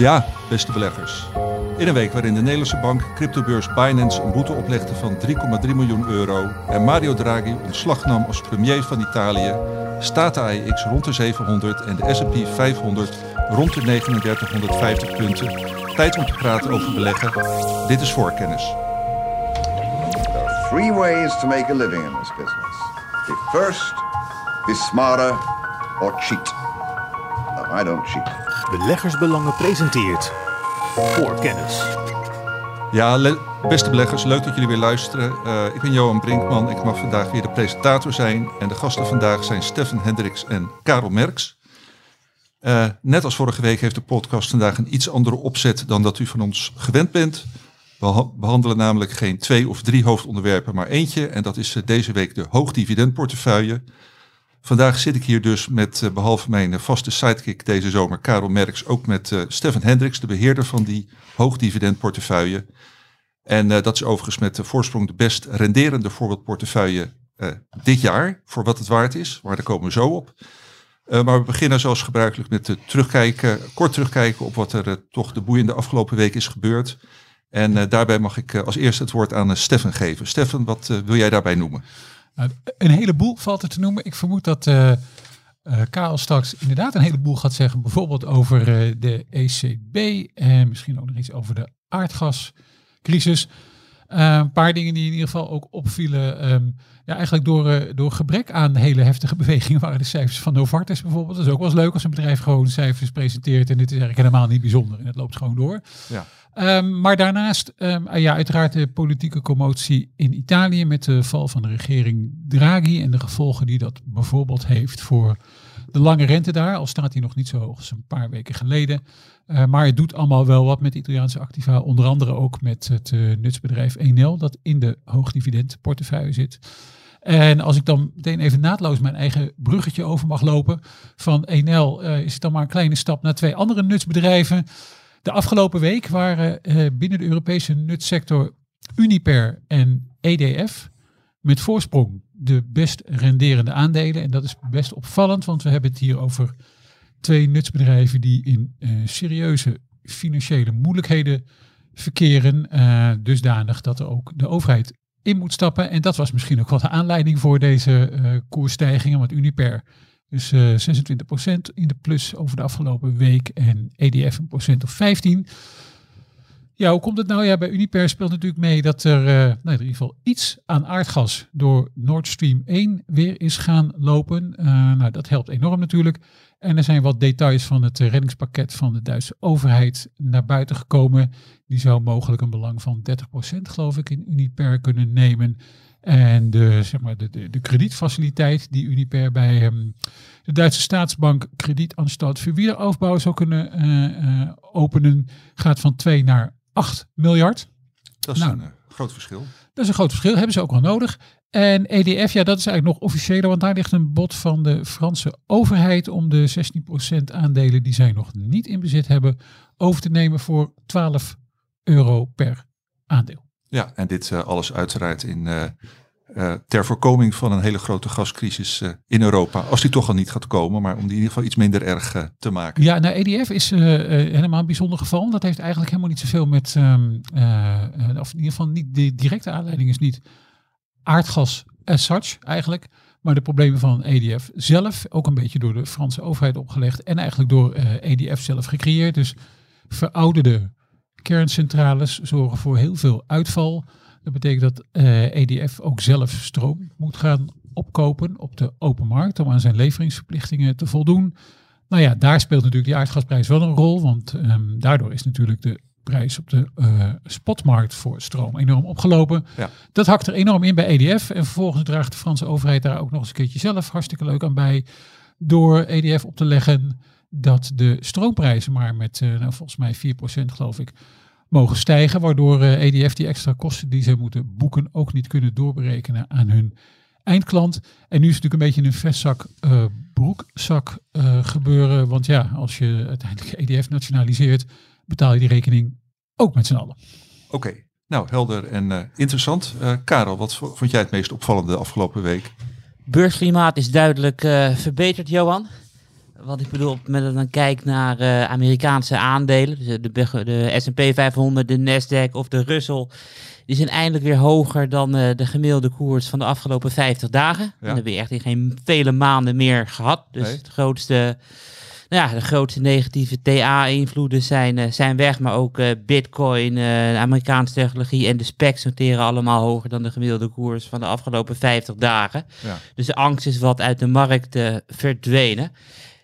Ja, beste beleggers. In een week waarin de Nederlandse bank cryptobeurs Binance een boete oplegde van 3,3 miljoen euro en Mario Draghi ontslag nam als premier van Italië, staat de AEX rond de 700 en de S&P 500 rond de 3950 punten. Tijd om te praten over beleggen. Dit is voorkennis. There are three ways to make a living in this business. Be first, be smarter, or cheat. No, I don't cheat. Beleggersbelangen presenteert Voorkennis. Ja, le- beste beleggers, leuk dat jullie weer luisteren. Eh, ik ben Johan Brinkman. Ik mag vandaag weer de presentator zijn. En de gasten vandaag zijn Stefan Hendricks en Karel Merks. Eh, net als vorige week heeft de podcast vandaag een iets andere opzet dan dat u van ons gewend bent. We ha- behandelen namelijk geen twee of drie hoofdonderwerpen, maar eentje. En dat is eh, deze week de hoogdividendportefeuille. Vandaag zit ik hier dus met, eh, behalve mijn eh, vaste sidekick deze zomer, Karel Merks, ook met eh Stefan Hendricks, de beheerder van die hoogdividendportefeuille. En dat is overigens met de voorsprong de best renderende voorbeeldportefeuille dit jaar, voor wat het waard is. Maar daar komen we zo op. Maar we beginnen zoals gebruikelijk met terugkijken, kort terugkijken op wat er toch de boeiende afgelopen week is gebeurd. En daarbij mag ik als eerste het woord aan Stefan geven. Stefan, wat wil jij daarbij noemen? Nou, een heleboel valt er te noemen. Ik vermoed dat eh eh, Karel straks inderdaad een heleboel gaat zeggen. Bijvoorbeeld over eh, de ECB en misschien ook nog iets over de aardgascrisis. Eh, een paar dingen die in ieder geval ook opvielen. ehm, ja, eigenlijk door, eh, door gebrek aan hele heftige bewegingen waren de cijfers van Novartis bijvoorbeeld. Dat is ook wel eens leuk als een bedrijf gewoon cijfers presenteert. En dit is eigenlijk helemaal niet bijzonder. En het loopt gewoon door. Ja. Ehm, maar daarnaast, ehm, ah ja, uiteraard de politieke commotie in Italië met de val van de regering Draghi en de gevolgen die dat bijvoorbeeld heeft voor de lange rente daar. Al staat die nog niet zo hoog als een paar weken geleden. Uh, maar het doet allemaal wel wat met Italiaanse activa. Onder andere ook met het uh, nutsbedrijf Enel dat in de hoogdividendportefeuille zit. En als ik dan meteen even naadloos mijn eigen bruggetje over mag lopen. Van Enel uh, is het dan maar een kleine stap naar twee andere nutsbedrijven. De afgelopen week waren binnen de Europese nutsector Uniper en EDF met voorsprong de best renderende aandelen. En dat is best opvallend, want we hebben het hier over twee nutsbedrijven die in uh, serieuze financiële moeilijkheden verkeren. Uh, dusdanig dat er ook de overheid in moet stappen. En dat was misschien ook wel de aanleiding voor deze uh, koersstijgingen. Want Uniper dus uh, 26% in de plus over de afgelopen week en EDF een procent of 15. Ja, hoe komt het nou? Ja, bij Uniper speelt natuurlijk mee dat er uh, nou, in ieder geval iets aan aardgas door Nord Stream 1 weer is gaan lopen. Uh, nou, dat helpt enorm natuurlijk. En er zijn wat details van het reddingspakket van de Duitse overheid naar buiten gekomen. Die zou mogelijk een belang van 30% geloof ik in Uniper kunnen nemen. En de, zeg maar, de, de, de kredietfaciliteit die Uniper bij um, de Duitse staatsbank Kredietanstalt voor Wiederaufbouw zou kunnen uh, openen, gaat van 2 naar 8 miljard. Dat is nou, een uh, groot verschil. Dat is een groot verschil, hebben ze ook wel nodig. En EDF, ja, dat is eigenlijk nog officiëler, want daar ligt een bod van de Franse overheid om de 16% aandelen die zij nog niet in bezit hebben, over te nemen voor 12 euro per aandeel. Ja, en dit uh, alles uiteraard in, uh, uh, ter voorkoming van een hele grote gascrisis in Europa. Als die toch al niet gaat komen, maar om die in ieder geval iets minder erg te maken. Ja, nou EDF is helemaal een bijzonder geval. Dat heeft eigenlijk helemaal niet zoveel met, um, of in ieder geval niet, de directe aanleiding is niet aardgas as such eigenlijk. Maar de problemen van EDF zelf, ook een beetje door de Franse overheid opgelegd en eigenlijk door EDF zelf gecreëerd. Dus verouderde kerncentrales zorgen voor heel veel uitval. Dat betekent dat uh, EDF ook zelf stroom moet gaan opkopen op de open markt om aan zijn leveringsverplichtingen te voldoen. Nou ja, daar speelt natuurlijk die aardgasprijs wel een rol, want um, daardoor is natuurlijk de prijs op de uh, spotmarkt voor stroom enorm opgelopen. Ja. Dat hakt er enorm in bij EDF en vervolgens draagt de Franse overheid daar ook nog eens een keertje zelf hartstikke leuk aan bij door EDF op te leggen dat de stroomprijzen maar met, uh, nou, volgens mij 4% geloof ik, mogen stijgen. Waardoor uh, EDF die extra kosten die ze moeten boeken ook niet kunnen doorberekenen aan hun eindklant. En nu is het natuurlijk een beetje een vestzak, uh, broekzak uh, gebeuren. Want ja, als je uiteindelijk EDF nationaliseert, betaal je die rekening ook met z'n allen. Oké, okay. nou helder en interessant. Karel, wat vond jij het meest opvallende afgelopen week? Beursklimaat is duidelijk verbeterd, Johan. Want ik bedoel, moment dat dan kijk naar eh, Amerikaanse aandelen, dus de, de, de S&P 500, de Nasdaq of de Russell, die zijn eindelijk weer hoger dan eh, de gemiddelde koers van de afgelopen 50 dagen. Ja. Dat hebben we echt in geen vele maanden meer gehad. Dus Nee. het grootste, nou ja, de grootste negatieve TA-invloeden zijn, eh, zijn weg. Maar ook eh, Bitcoin, eh, Amerikaanse technologie en de specs noteren allemaal hoger dan de gemiddelde koers van de afgelopen 50 dagen. Ja. Dus de angst is wat uit de markt eh, verdwenen.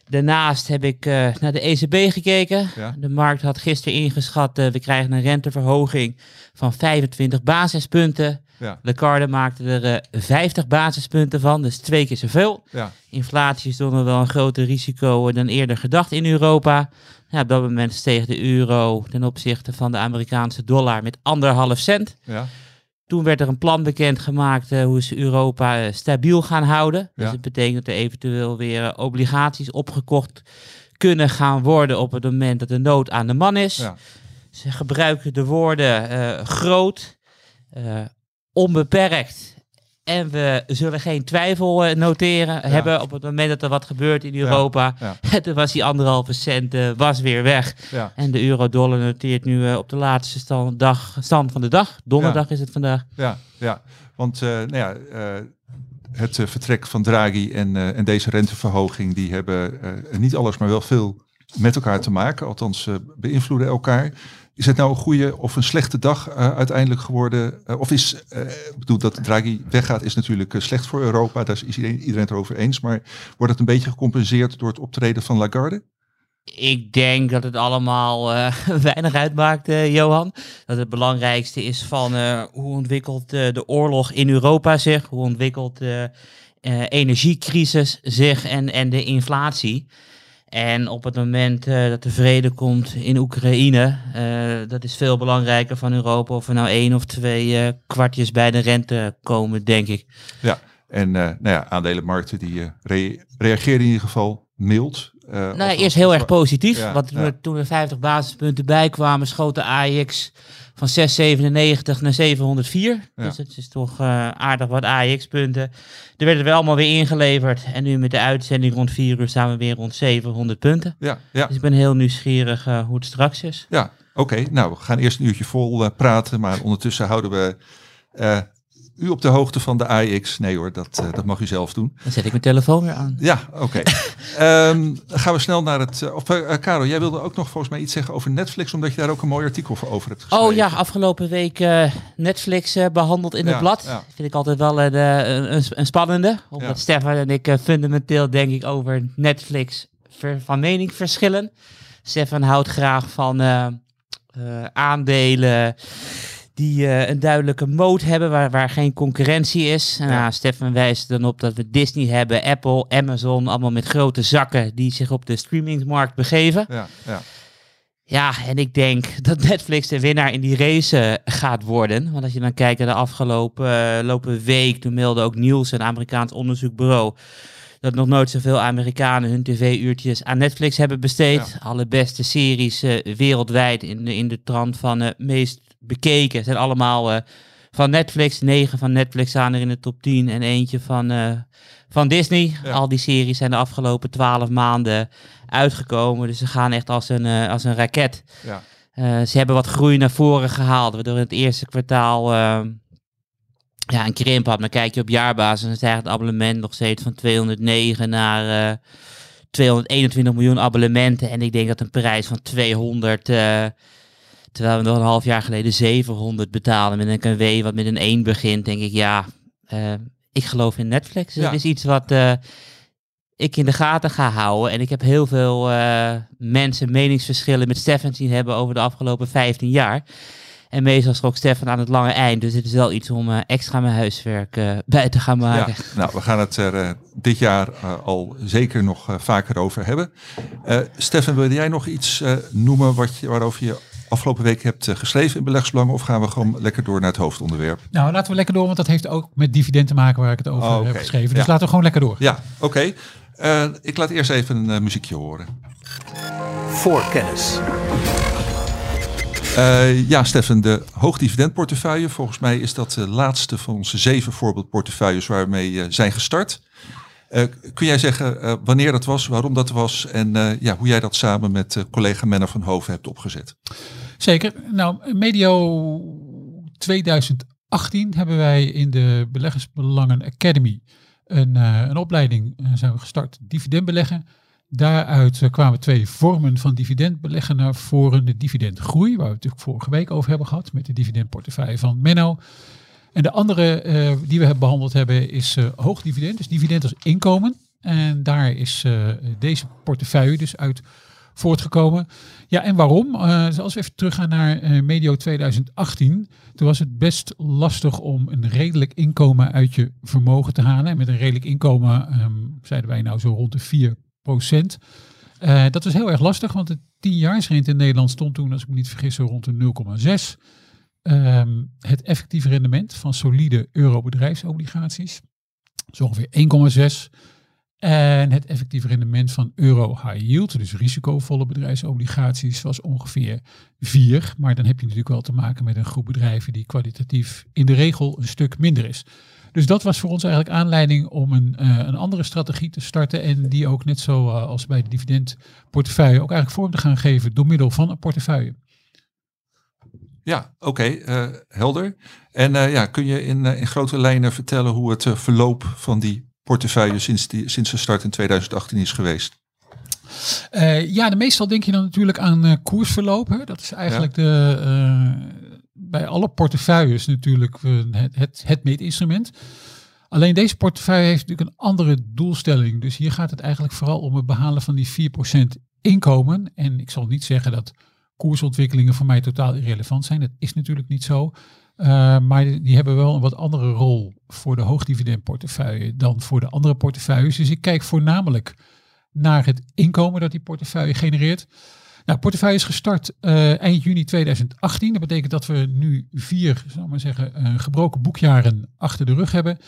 Daarnaast heb ik eh, naar de ECB gekeken. Ja. De markt had gisteren ingeschat, eh, we krijgen een renteverhoging van 25 basispunten. Ja. Lagarde maakte er eh, 50 basispunten van, dus twee keer zoveel. Ja. Inflatie is nog wel een groter risico eh, dan eerder gedacht in Europa. Ja, op dat moment steeg de euro ten opzichte van de Amerikaanse dollar met anderhalf cent. Ja. Toen werd er een plan bekendgemaakt eh, hoe ze Europa eh, stabiel gaan houden. Dus het betekent dat er eventueel weer eh, obligaties opgekocht kunnen gaan worden op het moment dat de nood aan de man is. Ja. Ze gebruiken de woorden groot, onbeperkt. En we zullen geen twijfel eh, noteren hebben op het moment dat er wat gebeurt in Europa. ja. Toen was die anderhalve cent eh, was weer weg. En de euro-dollar noteert nu eh, op de laatste stand, dag, stand van de dag. Donderdag is het vandaag. Ja, ja. want nou ja, het vertrek van Draghi en, en deze renteverhoging, die hebben niet alles, maar wel veel met elkaar te maken. Althans, beïnvloeden elkaar. Is het nou een goede of een slechte dag eh, uiteindelijk geworden? Eh, of is, eh, ik bedoel, dat Draghi weggaat is natuurlijk slecht voor Europa. Daar is iedereen, iedereen het over eens. Maar wordt het een beetje gecompenseerd door het optreden van Lagarde? Ik denk dat het allemaal weinig uitmaakt, Johan. Dat het belangrijkste is van hoe ontwikkelt de oorlog in Europa zich? Hoe ontwikkelt de energiecrisis zich en, en de inflatie? En op het moment eh, dat de vrede komt in Oekraïne, eh, dat is veel belangrijker van Europa of er nou één of twee eh, kwartjes bij de rente komen, denk ik. Ja, en nou ja, aandelenmarkten die rea- reageren in ieder geval mild. Nou, eerst heel erg positief. Ja, want toen, er, toen er 50 basispunten bij kwamen, schoot de AX van 697 naar 704. Ja. Dus het is toch eh, aardig wat AX-punten. Er werden wel allemaal weer ingeleverd. En nu met de uitzending rond 4 uur staan we weer rond 700 punten. Ja, ja, Dus ik ben heel nieuwsgierig eh, hoe het straks is. ja. Oké, nou, we gaan eerst een uurtje vol eh, praten, maar ondertussen houden we u op de hoogte van de AX. Nee hoor, dat, eh, dat mag u zelf doen. Dan zet ik mijn telefoon weer aan. Ja, oké. Ehm, dan gaan we snel naar het... eh, of, eh, Karel, jij wilde ook nog volgens mij iets zeggen over Netflix, omdat je daar ook een mooi artikel voor over hebt geschreven. Oh ja, afgelopen week Netflix eh, behandeld in Ja, het blad. ja. Vind ik altijd wel een, een, een spannende. Omdat Ja. Stefan en ik fundamenteel denk ik over Netflix ver- van mening verschillen. Stefan houdt graag van aandelen die eh, een duidelijke moot hebben, waar, waar geen concurrentie is. Ja. nou, Stefan wijst dan op dat we Disney hebben, Apple, Amazon, allemaal met grote zakken die zich op de streamingsmarkt begeven. Ja, ja. Ja, en ik denk dat Netflix de winnaar in die race eh, gaat worden. Want als je dan kijkt naar de afgelopen lopen week, toen meldde ook Nielsen, een Amerikaans onderzoekbureau, dat nog nooit zoveel Amerikanen hun tv-uurtjes aan Netflix hebben besteed. Alle beste series wereldwijd in de, in de trant van eh, meest bekeken zijn allemaal eh, van Netflix. Negen van Netflix staan er in de top 10 en eentje van, eh, van Disney. Ja. Al die series zijn de afgelopen twaalf maanden uitgekomen. Dus ze gaan echt als een, eh, als een raket. ja. Ze hebben wat groei naar voren gehaald, waardoor in het eerste kwartaal ja, een krimp had. Maar kijk je op jaarbasis, dan stijgt het abonnement nog steeds van 209 naar eh, 221 miljoen abonnementen. En ik denk dat een prijs van 200, eh, terwijl we nog een half jaar geleden 700 betalen met een KW wat met een 1 begint, denk ik ja, eh, ik geloof in Netflix. Dus Ja. Is iets wat eh, ik in de gaten ga houden. En ik heb heel veel eh, mensen meningsverschillen met Stefan zien hebben over de afgelopen 15 jaar. En meestal schrok Stefan aan het lange eind. Dus het is wel iets om extra mijn huiswerk bij te gaan maken. Ja, nou, we gaan het er dit jaar al zeker nog vaker over hebben. Stefan, wil jij nog iets noemen wat je, waarover je afgelopen week hebt eh, geschreven in Beleggsbelangen? Of gaan we gewoon lekker door naar het hoofdonderwerp? Nou, laten we lekker door, want dat heeft ook met dividend te maken waar ik het over Oh, heb geschreven. Dus Ja. laten we gewoon lekker door. Ja, oké. Eh, ik laat eerst even een eh, muziekje horen. Voorkennis. Eh, ja, Stefan, de hoogdividendportefeuille. Volgens mij is dat de laatste van onze zeven voorbeeldportefeuilles waarmee we zijn gestart. Eh, kun jij zeggen eh, wanneer dat was, waarom dat was en eh, ja, hoe jij dat samen met collega Menno van Hoven hebt opgezet? Zeker. Nou, medio 2018 hebben wij in de Beleggersbelangen Academy een, een opleiding zijn we gestart, dividendbeleggen. Daaruit kwamen twee vormen van dividendbeleggen naar voren. De dividendgroei, waar we het natuurlijk vorige week over hebben gehad, met de dividendportefeuille van Menno. En de andere eh, die we hebben behandeld hebben is eh, hoog dividend, dus dividend als inkomen. En daar is eh, deze portefeuille dus uit voortgekomen. Ja, en waarom? Dus als we even teruggaan naar medio 2018, toen was het best lastig om een redelijk inkomen uit je vermogen te halen. En met een redelijk inkomen ehm, zeiden wij nou zo rond de 4 procent. dat was heel erg lastig, want de 10-jaarsrente in Nederland stond toen, als ik me niet vergis, zo rond de 0,6. Ehm, het effectieve rendement van solide euro-bedrijfsobligaties is ongeveer 1,6. En het effectieve rendement van euro high yield, dus risicovolle bedrijfsobligaties, was ongeveer 4. Maar dan heb je natuurlijk wel te maken met een groep bedrijven die kwalitatief in de regel een stuk minder is. Dus dat was voor ons eigenlijk aanleiding om een, eh, een andere strategie te starten. En die ook net zo eh, als bij de dividendportefeuille ook eigenlijk vorm te gaan geven door middel van een portefeuille. Ja, oké, eh, helder. En eh, ja, kun je in, eh, in grote lijnen vertellen hoe het verloop van die portefeuille sinds, die, sinds de start in 2018 is geweest? Ja, de meestal denk je dan natuurlijk aan koersverloop. Hè? Dat is eigenlijk de, bij alle portefeuilles natuurlijk het, het, het meetinstrument. Alleen deze portefeuille heeft natuurlijk een andere doelstelling. Dus hier gaat het eigenlijk vooral om het behalen van die 4% inkomen. En ik zal niet zeggen dat koersontwikkelingen voor mij totaal irrelevant zijn. Dat is natuurlijk niet zo. Uh, maar die hebben wel een wat andere rol voor de hoogdividendportefeuille dan voor de andere portefeuilles. Dus ik kijk voornamelijk naar het inkomen dat die portefeuille genereert. Nou, portefeuille is gestart uh, eind juni 2018. Dat betekent dat we nu vier, zal maar zeggen, uh, gebroken boekjaren achter de rug hebben.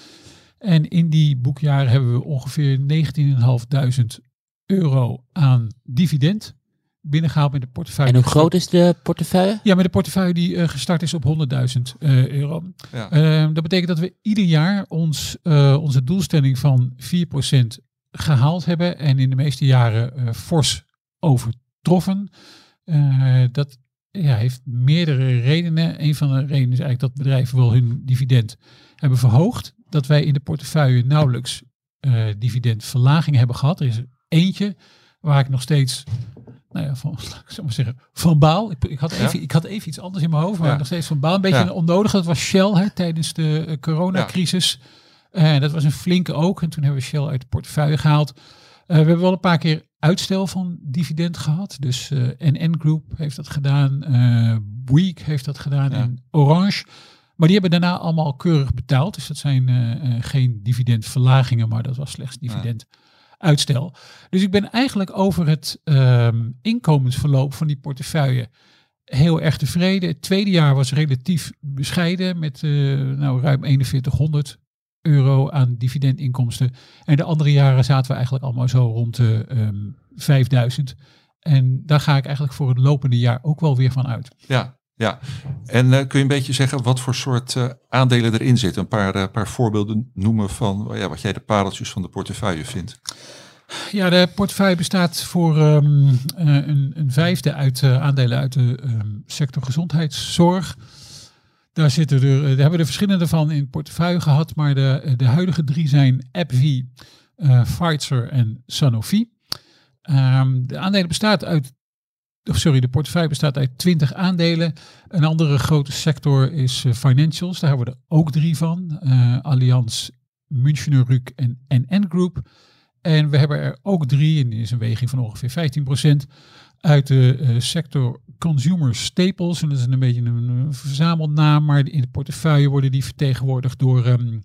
En in die boekjaren hebben we ongeveer 19.500 euro aan dividend binnengehaald met de portefeuille. En hoe groot is de portefeuille? Ja, met de portefeuille die uh, gestart is op 100.000 uh, euro. Ja. Uh, dat betekent dat we ieder jaar ons, onze doelstelling van 4% gehaald hebben en in de meeste jaren fors overtroffen. dat ja, heeft meerdere redenen. Een van de redenen is eigenlijk dat bedrijven wel hun dividend hebben verhoogd. Dat wij in de portefeuille nauwelijks dividendverlaging hebben gehad. Er is eentje waar ik nog steeds nou ja, van, ik maar zeggen, van baal. Ik, ik, had even, ja? ik had even iets anders in mijn hoofd, maar ja. nog steeds van baal. Een beetje ja. onnodig. Dat was Shell hè, tijdens de uh, coronacrisis. Uh, dat was een flinke ook. En toen hebben we Shell uit de portefeuille gehaald. Uh, we hebben wel een paar keer uitstel van dividend gehad. Dus NN Group heeft dat gedaan. Bouygues heeft dat gedaan. En Orange. Maar die hebben daarna allemaal keurig betaald. Dus dat zijn geen dividendverlagingen, maar dat was slechts dividend uitstel. Dus ik ben eigenlijk over het um, inkomensverloop van die portefeuille heel erg tevreden. Het tweede jaar was relatief bescheiden met uh, nou, ruim 4100 euro aan dividendinkomsten. En de andere jaren zaten we eigenlijk allemaal zo rond de um, 5000. En daar ga ik eigenlijk voor het lopende jaar ook wel weer van uit. Ja, ja, en uh, kun je een beetje zeggen wat voor soort uh, aandelen erin zitten? Een paar, uh, paar voorbeelden noemen van ja, wat jij de pareltjes van de portefeuille vindt. Ja, de portefeuille bestaat voor um, een, een, vijfde uit aandelen uit de um, sector gezondheidszorg. Daar, zitten er, daar hebben we er verschillende van in portefeuille gehad, maar de, de huidige drie zijn AbbVie, Pfizer en Sanofi. Um, de aandelen bestaat uit of sorry, de portefeuille bestaat uit 20 aandelen. Een andere grote sector is uh, financials. Daar hebben we er ook drie van. Uh, Allianz, Münchener Rück en NN Group. En we hebben er ook drie, en die is een weging van ongeveer 15%, uit de uh, sector consumer staples. En dat is een beetje een, een verzamelnaam, maar in de portefeuille worden die vertegenwoordigd door um,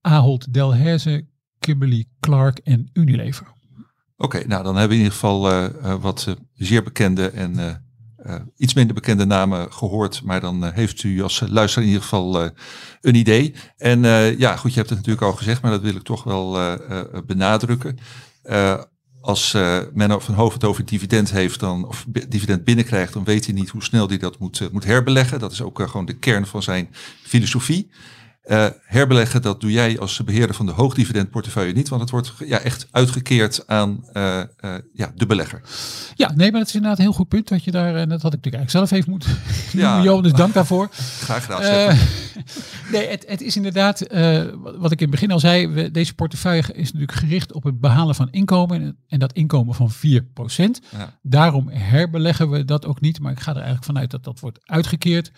Ahold Delhaize, Kimberly Clark en Unilever. Oké, nou dan hebben we in ieder geval uh, uh, wat uh, zeer bekende en iets minder bekende namen gehoord. Maar dan heeft u als luisteraar in ieder geval een idee. En ja, goed, je hebt het natuurlijk al gezegd, maar dat wil ik toch wel benadrukken. als men van hoofd het over dividend heeft, dan, of dividend binnenkrijgt, dan weet hij niet hoe snel hij dat moet, moet herbeleggen. Dat is ook gewoon de kern van zijn filosofie. Eh, herbeleggen, dat doe jij als beheerder van de hoogdividendportefeuille niet, want het wordt ja, echt uitgekeerd aan uh, uh, ja, de belegger. Ja, nee, maar dat is inderdaad een heel goed punt dat je daar, en dat had ik natuurlijk eigenlijk zelf even moeten ja. Johan, dus dank daarvoor. Graag gedaan. nee, het, het, is inderdaad, wat ik in het begin al zei, we, deze portefeuille is natuurlijk gericht op het behalen van inkomen en dat inkomen van 4%. Ja. Daarom herbeleggen we dat ook niet, maar ik ga er eigenlijk vanuit dat dat wordt uitgekeerd.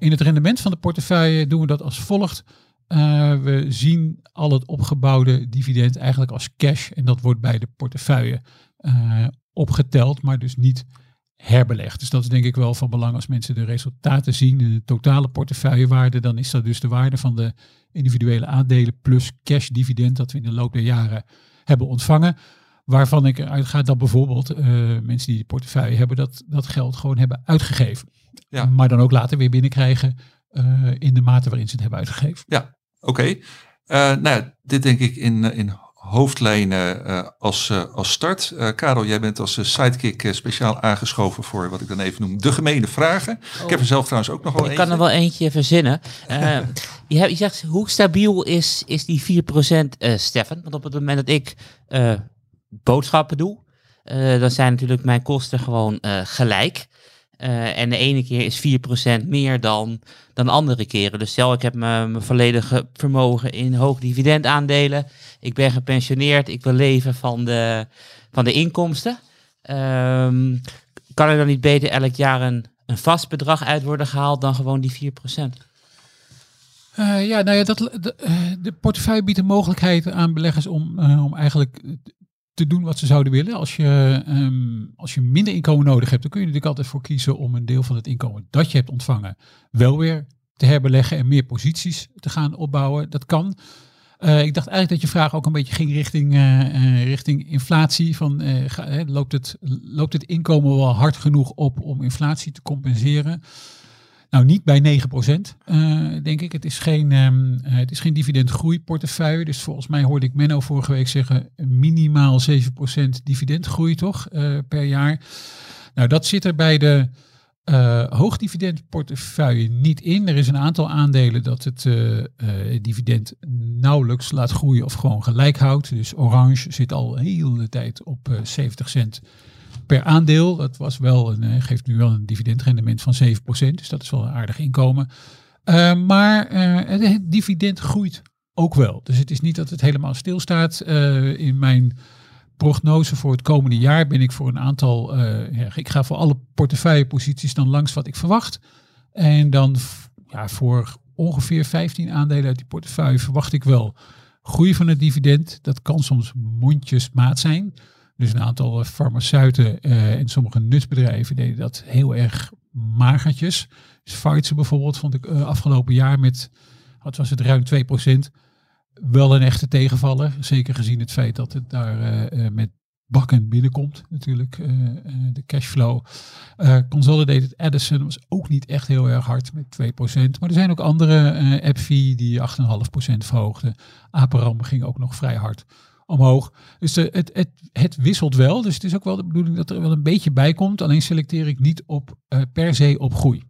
In het rendement van de portefeuille doen we dat als volgt. Uh, we zien al het opgebouwde dividend eigenlijk als cash en dat wordt bij de portefeuille uh, opgeteld, maar dus niet herbelegd. Dus dat is denk ik wel van belang als mensen de resultaten zien, de totale portefeuillewaarde, dan is dat dus de waarde van de individuele aandelen plus cash dividend dat we in de loop der jaren hebben ontvangen. Waarvan ik eruit ga dat bijvoorbeeld uh, mensen die de portefeuille hebben, dat, dat geld gewoon hebben uitgegeven. Ja. Maar dan ook later weer binnenkrijgen uh, in de mate waarin ze het hebben uitgegeven. Ja, oké. Okay. Uh, nou, dit denk ik in, in hoofdlijnen uh, als, als start. Karel, jij bent als sidekick speciaal aangeschoven voor wat ik dan even noem de gemene vragen. Oh. Ik heb er zelf trouwens ook nog wel ik eentje. Ik kan er wel eentje verzinnen. je, hebt, je zegt, hoe stabiel is, is die 4% Stefan? Want op het moment dat ik boodschappen doe, dan zijn natuurlijk mijn kosten gewoon gelijk. Uh, en de ene keer is 4% meer dan, dan andere keren. Dus stel, ik heb mijn volledige vermogen in hoog dividendaandelen. Ik ben gepensioneerd. Ik wil leven van de, van de inkomsten. Um, kan er dan niet beter elk jaar een, een vast bedrag uit worden gehaald dan gewoon die 4%? Uh, eh, ja, nou ja, dat, de, uh, de portefeuille biedt de mogelijkheid aan beleggers om, om eigenlijk te doen wat ze zouden willen. Als je, um, als je minder inkomen nodig hebt, dan kun je natuurlijk altijd voor kiezen om een deel van het inkomen dat je hebt ontvangen wel weer te herbeleggen en meer posities te gaan opbouwen. Dat kan. Uh, ik dacht eigenlijk dat je vraag ook een beetje ging richting, uh, uh, richting inflatie. Van, loopt, het, loopt het inkomen wel hard genoeg op om inflatie te compenseren? Nou, niet bij 9%, uh, denk ik. Het is geen, um, het is geen dividendgroeiportefeuille. Dus volgens mij hoorde ik Menno vorige week zeggen minimaal 7% dividendgroei, toch? Uh, per jaar. Nou, dat zit er bij de uh, hoogdividendportefeuille niet in. Er is een aantal aandelen dat het dividend nauwelijks laat groeien of gewoon gelijk houdt. Dus Orange zit al een hele tijd op 70 cent per aandeel. Dat was wel een, eh, geeft nu wel een dividendrendement van 7%. Dus dat is wel een aardig inkomen. Uh, maar uh, het dividend groeit ook wel. Dus het is niet dat het helemaal stilstaat. Uh, in mijn prognose voor het komende jaar ben ik voor een aantal. ja, ik ga voor alle portefeuilleposities dan langs wat ik verwacht. En dan ja, voor ongeveer 15 aandelen uit die portefeuille verwacht ik wel groei van het dividend. Dat kan soms mondjesmaat zijn. Dus een aantal eh, farmaceuten uh, en sommige nutsbedrijven deden dat heel erg magertjes. Dus Pfizer bijvoorbeeld vond ik uh, afgelopen jaar met, wat was het, ruim 2% wel een echte tegenvaller. Zeker gezien het feit dat het daar met bakken binnenkomt natuurlijk, de cashflow. Consolidated Edison was ook niet echt heel erg hard met 2%. Maar er zijn ook andere, uh, AppFi die 8,5% verhoogde. Aperam ging ook nog vrij hard omhoog. Dus de, het, het, het wisselt wel. Dus het is ook wel de bedoeling dat er wel een beetje bij komt. Alleen selecteer ik niet op uh, per se op groei.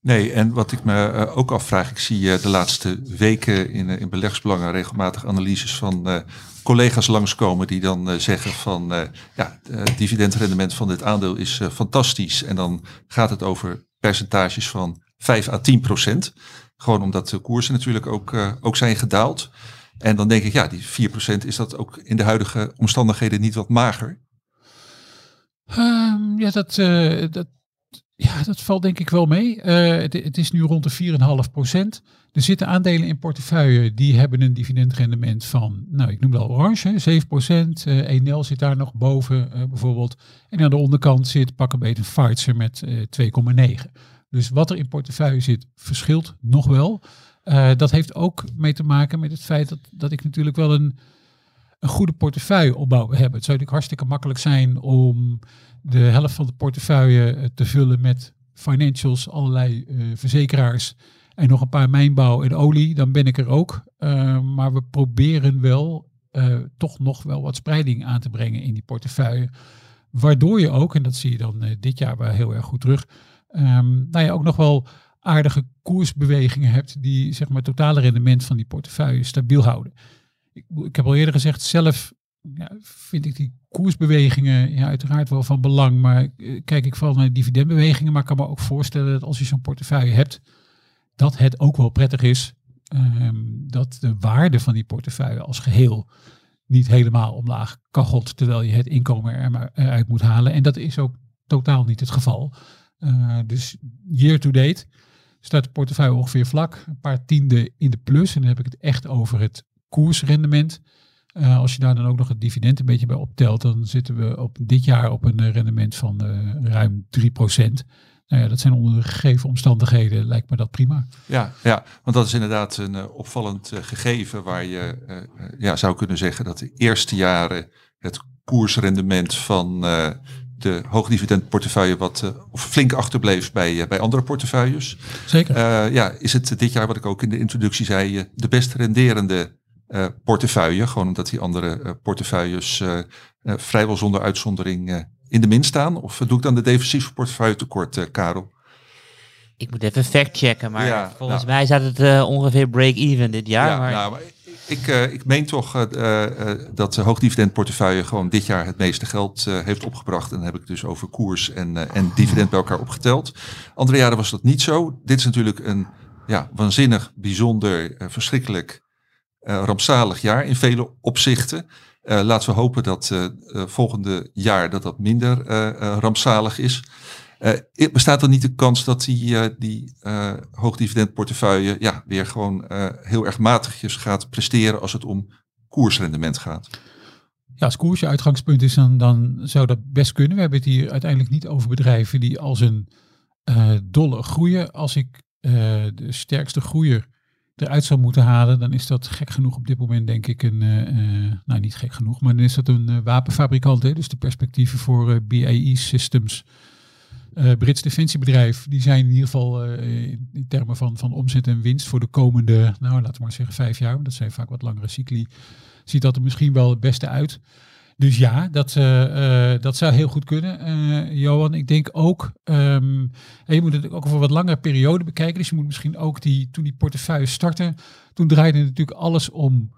Nee, en wat ik me uh, ook afvraag, ik zie de laatste weken in, in beleggersbelangen regelmatig analyses van collega's langskomen die dan zeggen van ja, het dividendrendement van dit aandeel is fantastisch. En dan gaat het over percentages van 5 à 10 procent. Gewoon omdat de koersen natuurlijk ook, ook zijn gedaald. En dan denk ik, ja, die 4% is dat ook in de huidige omstandigheden niet wat mager? Um, ja, dat, uh, dat, ja, dat valt denk ik wel mee. Uh, het, het, is nu rond de 4,5%. Er zitten aandelen in portefeuille die hebben een dividendrendement van, nou ik noem al orange, 7%. Uh, Enel zit daar nog boven bijvoorbeeld. En aan de onderkant zit pak een beetje Pfizer met 2,9. Dus wat er in portefeuille zit verschilt nog wel. Uh, dat heeft ook mee te maken met het feit dat, dat ik natuurlijk wel een, een goede portefeuille opbouw heb. Het zou natuurlijk hartstikke makkelijk zijn om de helft van de portefeuille eh, te vullen met financials, allerlei uh, verzekeraars en nog een paar mijnbouw en olie. Dan ben ik er ook. Maar we proberen wel toch nog wel wat spreiding aan te brengen in die portefeuille. Waardoor je ook, en dat zie je dan dit jaar wel heel erg goed terug, um, nou ja, ook nog wel aardige koersbewegingen hebt die zeg maar het totale rendement van die portefeuille stabiel houden. Ik, ik heb al eerder gezegd, zelf ja, vind ik die koersbewegingen ja, uiteraard wel van belang, maar eh, kijk ik vooral naar dividendbewegingen, maar ik kan me ook voorstellen dat als je zo'n portefeuille hebt, dat het ook wel prettig is ehm, dat de waarde van die portefeuille als geheel niet helemaal omlaag kachelt, terwijl je het inkomen er maar eruit moet halen. En dat is ook totaal niet het geval. Uh, dus year to date staat de portefeuille ongeveer vlak, een paar tienden in de plus. En dan heb ik het echt over het koersrendement. Uh, als je daar dan ook nog het dividend een beetje bij optelt, dan zitten we op dit jaar op een rendement van uh, ruim 3%. Nou ja, dat zijn onder de gegeven omstandigheden, lijkt me dat prima. Ja, ja want dat is inderdaad een opvallend gegeven waar je ja, zou kunnen zeggen dat de eerste jaren het koersrendement van de hoogdividendportefeuille wat uh, of flink achterbleef bij, uh, bij andere portefeuilles. Zeker. Uh, ja, is het dit jaar, wat ik ook in de introductie zei, de best renderende portefeuille. Gewoon omdat die andere portefeuilles vrijwel zonder uitzondering in de min staan. Of doe ik dan de defensieve portefeuille tekort, Karel? Ik moet even factchecken, maar ja, volgens nou, mij staat het ongeveer break-even dit jaar. Ja, maar... Nou, maar ik, uh, ik meen toch uh, uh, dat de hoogdividendportefeuille gewoon dit jaar het meeste geld heeft opgebracht. En dan heb ik dus over koers en, en dividend bij elkaar opgeteld. Andere jaren was dat niet zo. Dit is natuurlijk een ja, waanzinnig, bijzonder, verschrikkelijk, rampzalig jaar in vele opzichten. laten we hopen dat volgende jaar dat dat minder rampzalig is. Uh, bestaat er niet de kans dat die, uh, die uh, hoogdividendportefeuille ja, weer gewoon heel erg matigjes gaat presteren als het om koersrendement gaat? Ja, als koers je uitgangspunt is, dan, dan zou dat best kunnen. We hebben het hier uiteindelijk niet over bedrijven die als een dolle groeien. Als ik de sterkste groeier eruit zou moeten halen, dan is dat gek genoeg op dit moment denk ik een, nou niet gek genoeg, maar dan is dat een wapenfabrikant. Hè? Dus de perspectieven voor BAE Systems uh, Brits defensiebedrijf, die zijn in ieder geval uh, in termen van, van omzet en winst voor de komende, nou laten we maar zeggen vijf jaar, dat zijn vaak wat langere cycli, ziet dat er misschien wel het beste uit. Dus ja, dat, uh, dat zou heel goed kunnen. Johan, ik denk ook, um, je moet het ook voor wat langere periode bekijken. Dus je moet misschien ook die, toen die portefeuille startte, toen draaide natuurlijk alles om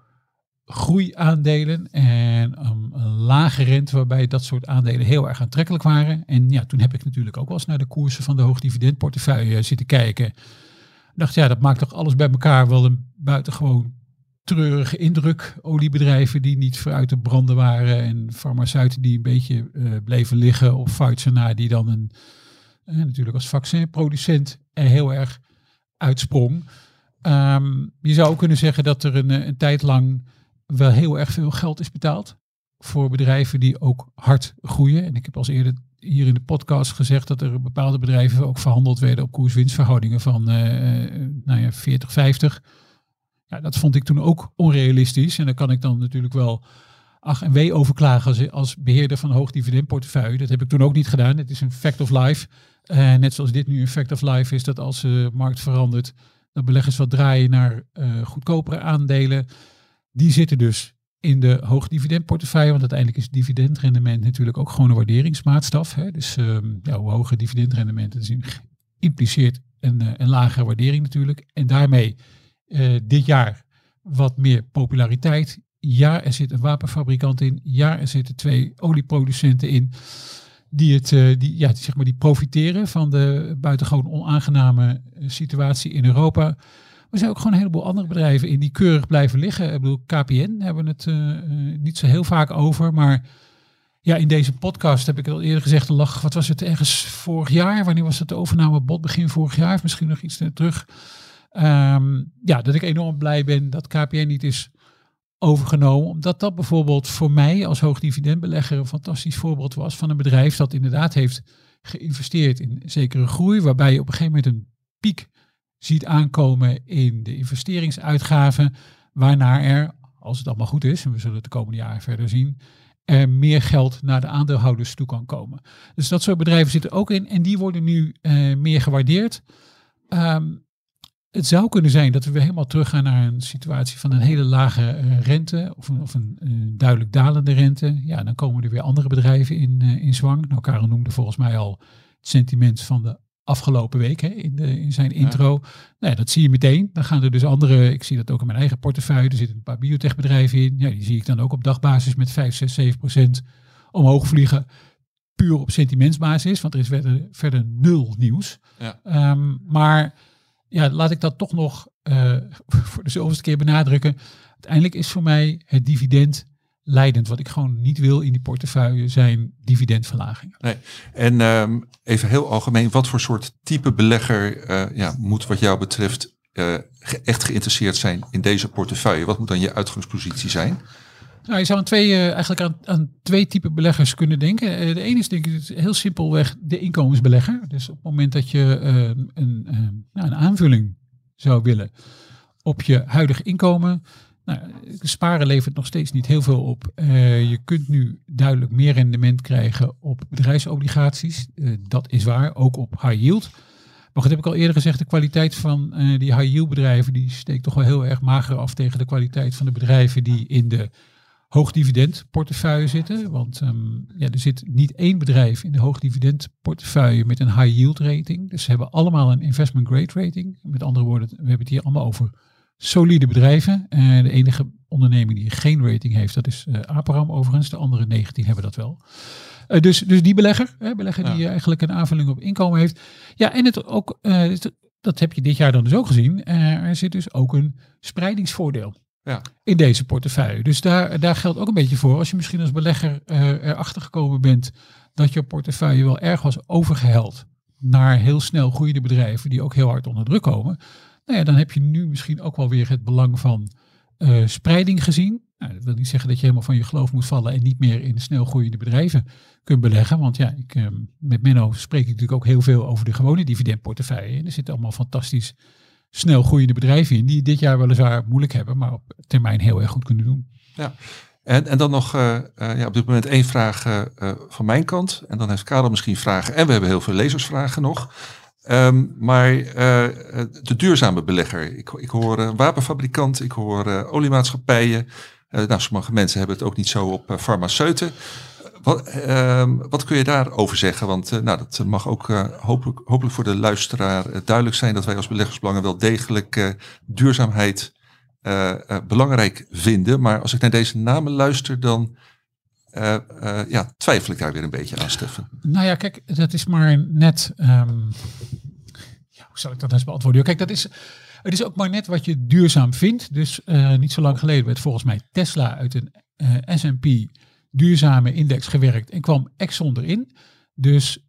groeiaandelen en een lage rente waarbij dat soort aandelen heel erg aantrekkelijk waren. En ja, toen heb ik natuurlijk ook wel eens naar de koersen van de hoogdividendportefeuille zitten kijken. dacht, ja, dat maakt toch alles bij elkaar wel een buitengewoon treurige indruk. Oliebedrijven die niet vooruit te branden waren en farmaceuten die een beetje uh, bleven liggen. Of Pfizer die dan een, uh, natuurlijk als vaccinproducent er heel erg uitsprong. Um, je zou ook kunnen zeggen dat er een, een tijd lang wel heel erg veel geld is betaald voor bedrijven die ook hard groeien. En ik heb als eerder hier in de podcast gezegd dat er bepaalde bedrijven ook verhandeld werden op koers-winstverhoudingen van uh, nou ja, 40, 50. Ja, dat vond ik toen ook onrealistisch. En daar kan ik dan natuurlijk wel ach en wee over klagen als, als beheerder van een hoog dividendportefeuille. Dat heb ik toen ook niet gedaan. Het is een fact of life. Uh, net zoals dit nu een fact of life is dat als de markt verandert, dat beleggers wat draaien naar uh, goedkopere aandelen die zitten dus in de hoogdividendportefeuille, want uiteindelijk is dividendrendement natuurlijk ook gewoon een waarderingsmaatstaf. Hè? Dus um, ja, hoe hoger dividendrendement, dat impliceert een, uh, een lagere waardering natuurlijk. En daarmee uh, dit jaar wat meer populariteit. Ja, er zit een wapenfabrikant in. Ja, er zitten twee olieproducenten in. Die, het, uh, die, ja, zeg maar, die profiteren van de buitengewoon onaangename situatie in Europa. Er zijn ook gewoon een heleboel andere bedrijven in die keurig blijven liggen. Ik bedoel, KPN hebben we het uh, niet zo heel vaak over. Maar ja, in deze podcast heb ik al eerder gezegd. Lag, wat was het ergens vorig jaar? Wanneer was het de overname bot? Begin vorig jaar, misschien nog iets terug. Um, ja, dat ik enorm blij ben dat KPN niet is overgenomen. Omdat dat bijvoorbeeld voor mij als hoogdividendbelegger een fantastisch voorbeeld was van een bedrijf dat inderdaad heeft geïnvesteerd in zekere groei. Waarbij je op een gegeven moment een piek ziet aankomen in de investeringsuitgaven, waarna er, als het allemaal goed is, en we zullen het de komende jaren verder zien, er meer geld naar de aandeelhouders toe kan komen. Dus dat soort bedrijven zitten ook in en die worden nu uh, meer gewaardeerd. Um, het zou kunnen zijn dat we weer helemaal teruggaan naar een situatie van een hele lage uh, rente of een, of een uh, duidelijk dalende rente. Ja, dan komen er weer andere bedrijven in, in zwang. Nou, Karel noemde volgens mij al het sentiment van de afgelopen week hè, in, de, in zijn intro. Nou dat zie je meteen. Dan gaan er dus andere, ik zie dat ook in mijn eigen portefeuille, er zitten een paar biotechbedrijven in. Ja, die zie ik dan ook op dagbasis met 5, 6, 7 procent omhoog vliegen. Puur op sentimentsbasis, want er is verder, verder nul nieuws. Ja. Ehm, maar ja, laat ik dat toch nog eh, voor de zoveelste keer benadrukken. Uiteindelijk is voor mij het dividend leidend. Wat ik gewoon niet wil in die portefeuille zijn dividendverlagingen. En ehm, even heel algemeen, wat voor soort type belegger eh, ja, moet wat jou betreft eh, echt geïnteresseerd zijn in deze portefeuille? Wat moet dan je uitgangspositie zijn? Nou, je zou aan twee, eh, eigenlijk aan, aan twee typen beleggers kunnen denken. De ene is denk ik heel simpelweg de inkomensbelegger. Dus op het moment dat je eh, een, eh, nou, een aanvulling zou willen op je huidige inkomen. Nou, sparen levert nog steeds niet heel veel op. Eh, je kunt nu duidelijk meer rendement krijgen op bedrijfsobligaties. Eh, dat is waar, ook op high yield. Maar goed, heb ik al eerder gezegd, de kwaliteit van eh, die high yield bedrijven, die steekt toch wel heel erg mager af tegen de kwaliteit van de bedrijven die in de hoogdividend portefeuille zitten. Want ehm, ja, er zit niet één bedrijf in de hoogdividend portefeuille met een high yield rating. Dus ze hebben allemaal een investment grade rating. Met andere woorden, we hebben het hier allemaal over solide bedrijven. Eh, de enige onderneming die geen rating heeft, dat is eh Aperam overigens. De andere 19 hebben dat wel. Eh, dus, dus die belegger, hè, belegger die eigenlijk een aanvulling op inkomen heeft. Ja, en het ook, dat heb je dit jaar dan dus ook gezien. Er zit dus ook een spreidingsvoordeel Ja. in deze portefeuille. Dus daar, daar geldt ook een beetje voor. Als je misschien als belegger erachter gekomen bent dat je portefeuille wel erg was overgeheld naar heel snel groeiende bedrijven die ook heel hard onder druk komen. Nou ja, dan heb je nu misschien ook wel weer het belang van eh, spreiding gezien. Nou, dat wil niet zeggen dat je helemaal van je geloof moet vallen en niet meer in snel groeiende bedrijven kunt beleggen. Want ja, ik, eh, met Menno spreek ik natuurlijk ook heel veel over de gewone dividendportefeuille. En er zitten allemaal fantastisch snel groeiende bedrijven in die dit jaar weliswaar moeilijk hebben, maar op termijn heel erg goed kunnen doen. En, en dan nog eh, eh, ja, op dit moment één vraag van mijn kant. En dan heeft Karel misschien vragen. En we hebben heel veel lezersvragen nog. Ehm, maar eh, de duurzame belegger. Ik, ik hoor een wapenfabrikant, ik hoor eh, oliemaatschappijen. Nou, sommige mensen hebben het ook niet zo op farmaceuten. Wat, ehm, wat kun je daarover zeggen? Want nou, dat mag ook hopelijk, hopelijk voor de luisteraar duidelijk zijn dat wij als beleggersbelangen wel degelijk duurzaamheid belangrijk vinden. Maar als ik naar deze namen luister, dan eh, eh, ja, twijfel ik daar weer een beetje aan, Stefan. Nou ja, kijk, dat is maar net. ehm, ja, hoe zal ik dat eens beantwoorden? Kijk, dat is. Het is ook maar net wat je duurzaam vindt. Dus eh, niet zo lang geleden werd volgens mij Tesla uit een S&P duurzame index gewerkt en kwam Exxon erin. Dus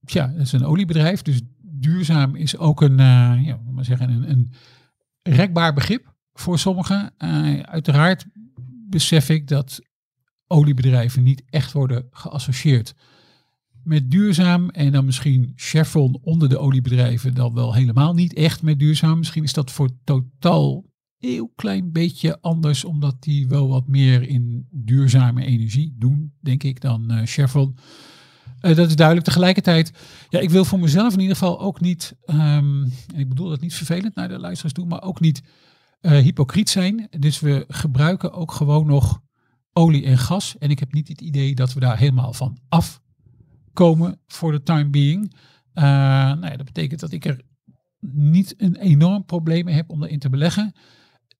ja, het is een oliebedrijf. Dus duurzaam is ook een, ja, maar zeggen, een, een rekbaar begrip voor sommigen. Uiteraard besef ik dat oliebedrijven niet echt worden geassocieerd met duurzaam. En dan misschien Chevron onder de oliebedrijven dan wel helemaal niet echt met duurzaam. Misschien is dat voor totaal heel klein beetje anders, omdat die wel wat meer in duurzame energie doen, denk ik, dan eh, Chevron. Eh, dat is duidelijk. Tegelijkertijd, ja, ik wil voor mezelf in ieder geval ook niet, ehm, en ik bedoel dat niet vervelend naar de luisteraars toe, maar ook niet eh, hypocriet zijn. Dus we gebruiken ook gewoon nog olie en gas. En ik heb niet het idee dat we daar helemaal van afkomen voor de time being. Eh, nou ja, dat betekent dat ik er niet een enorm probleem mee heb om erin te beleggen.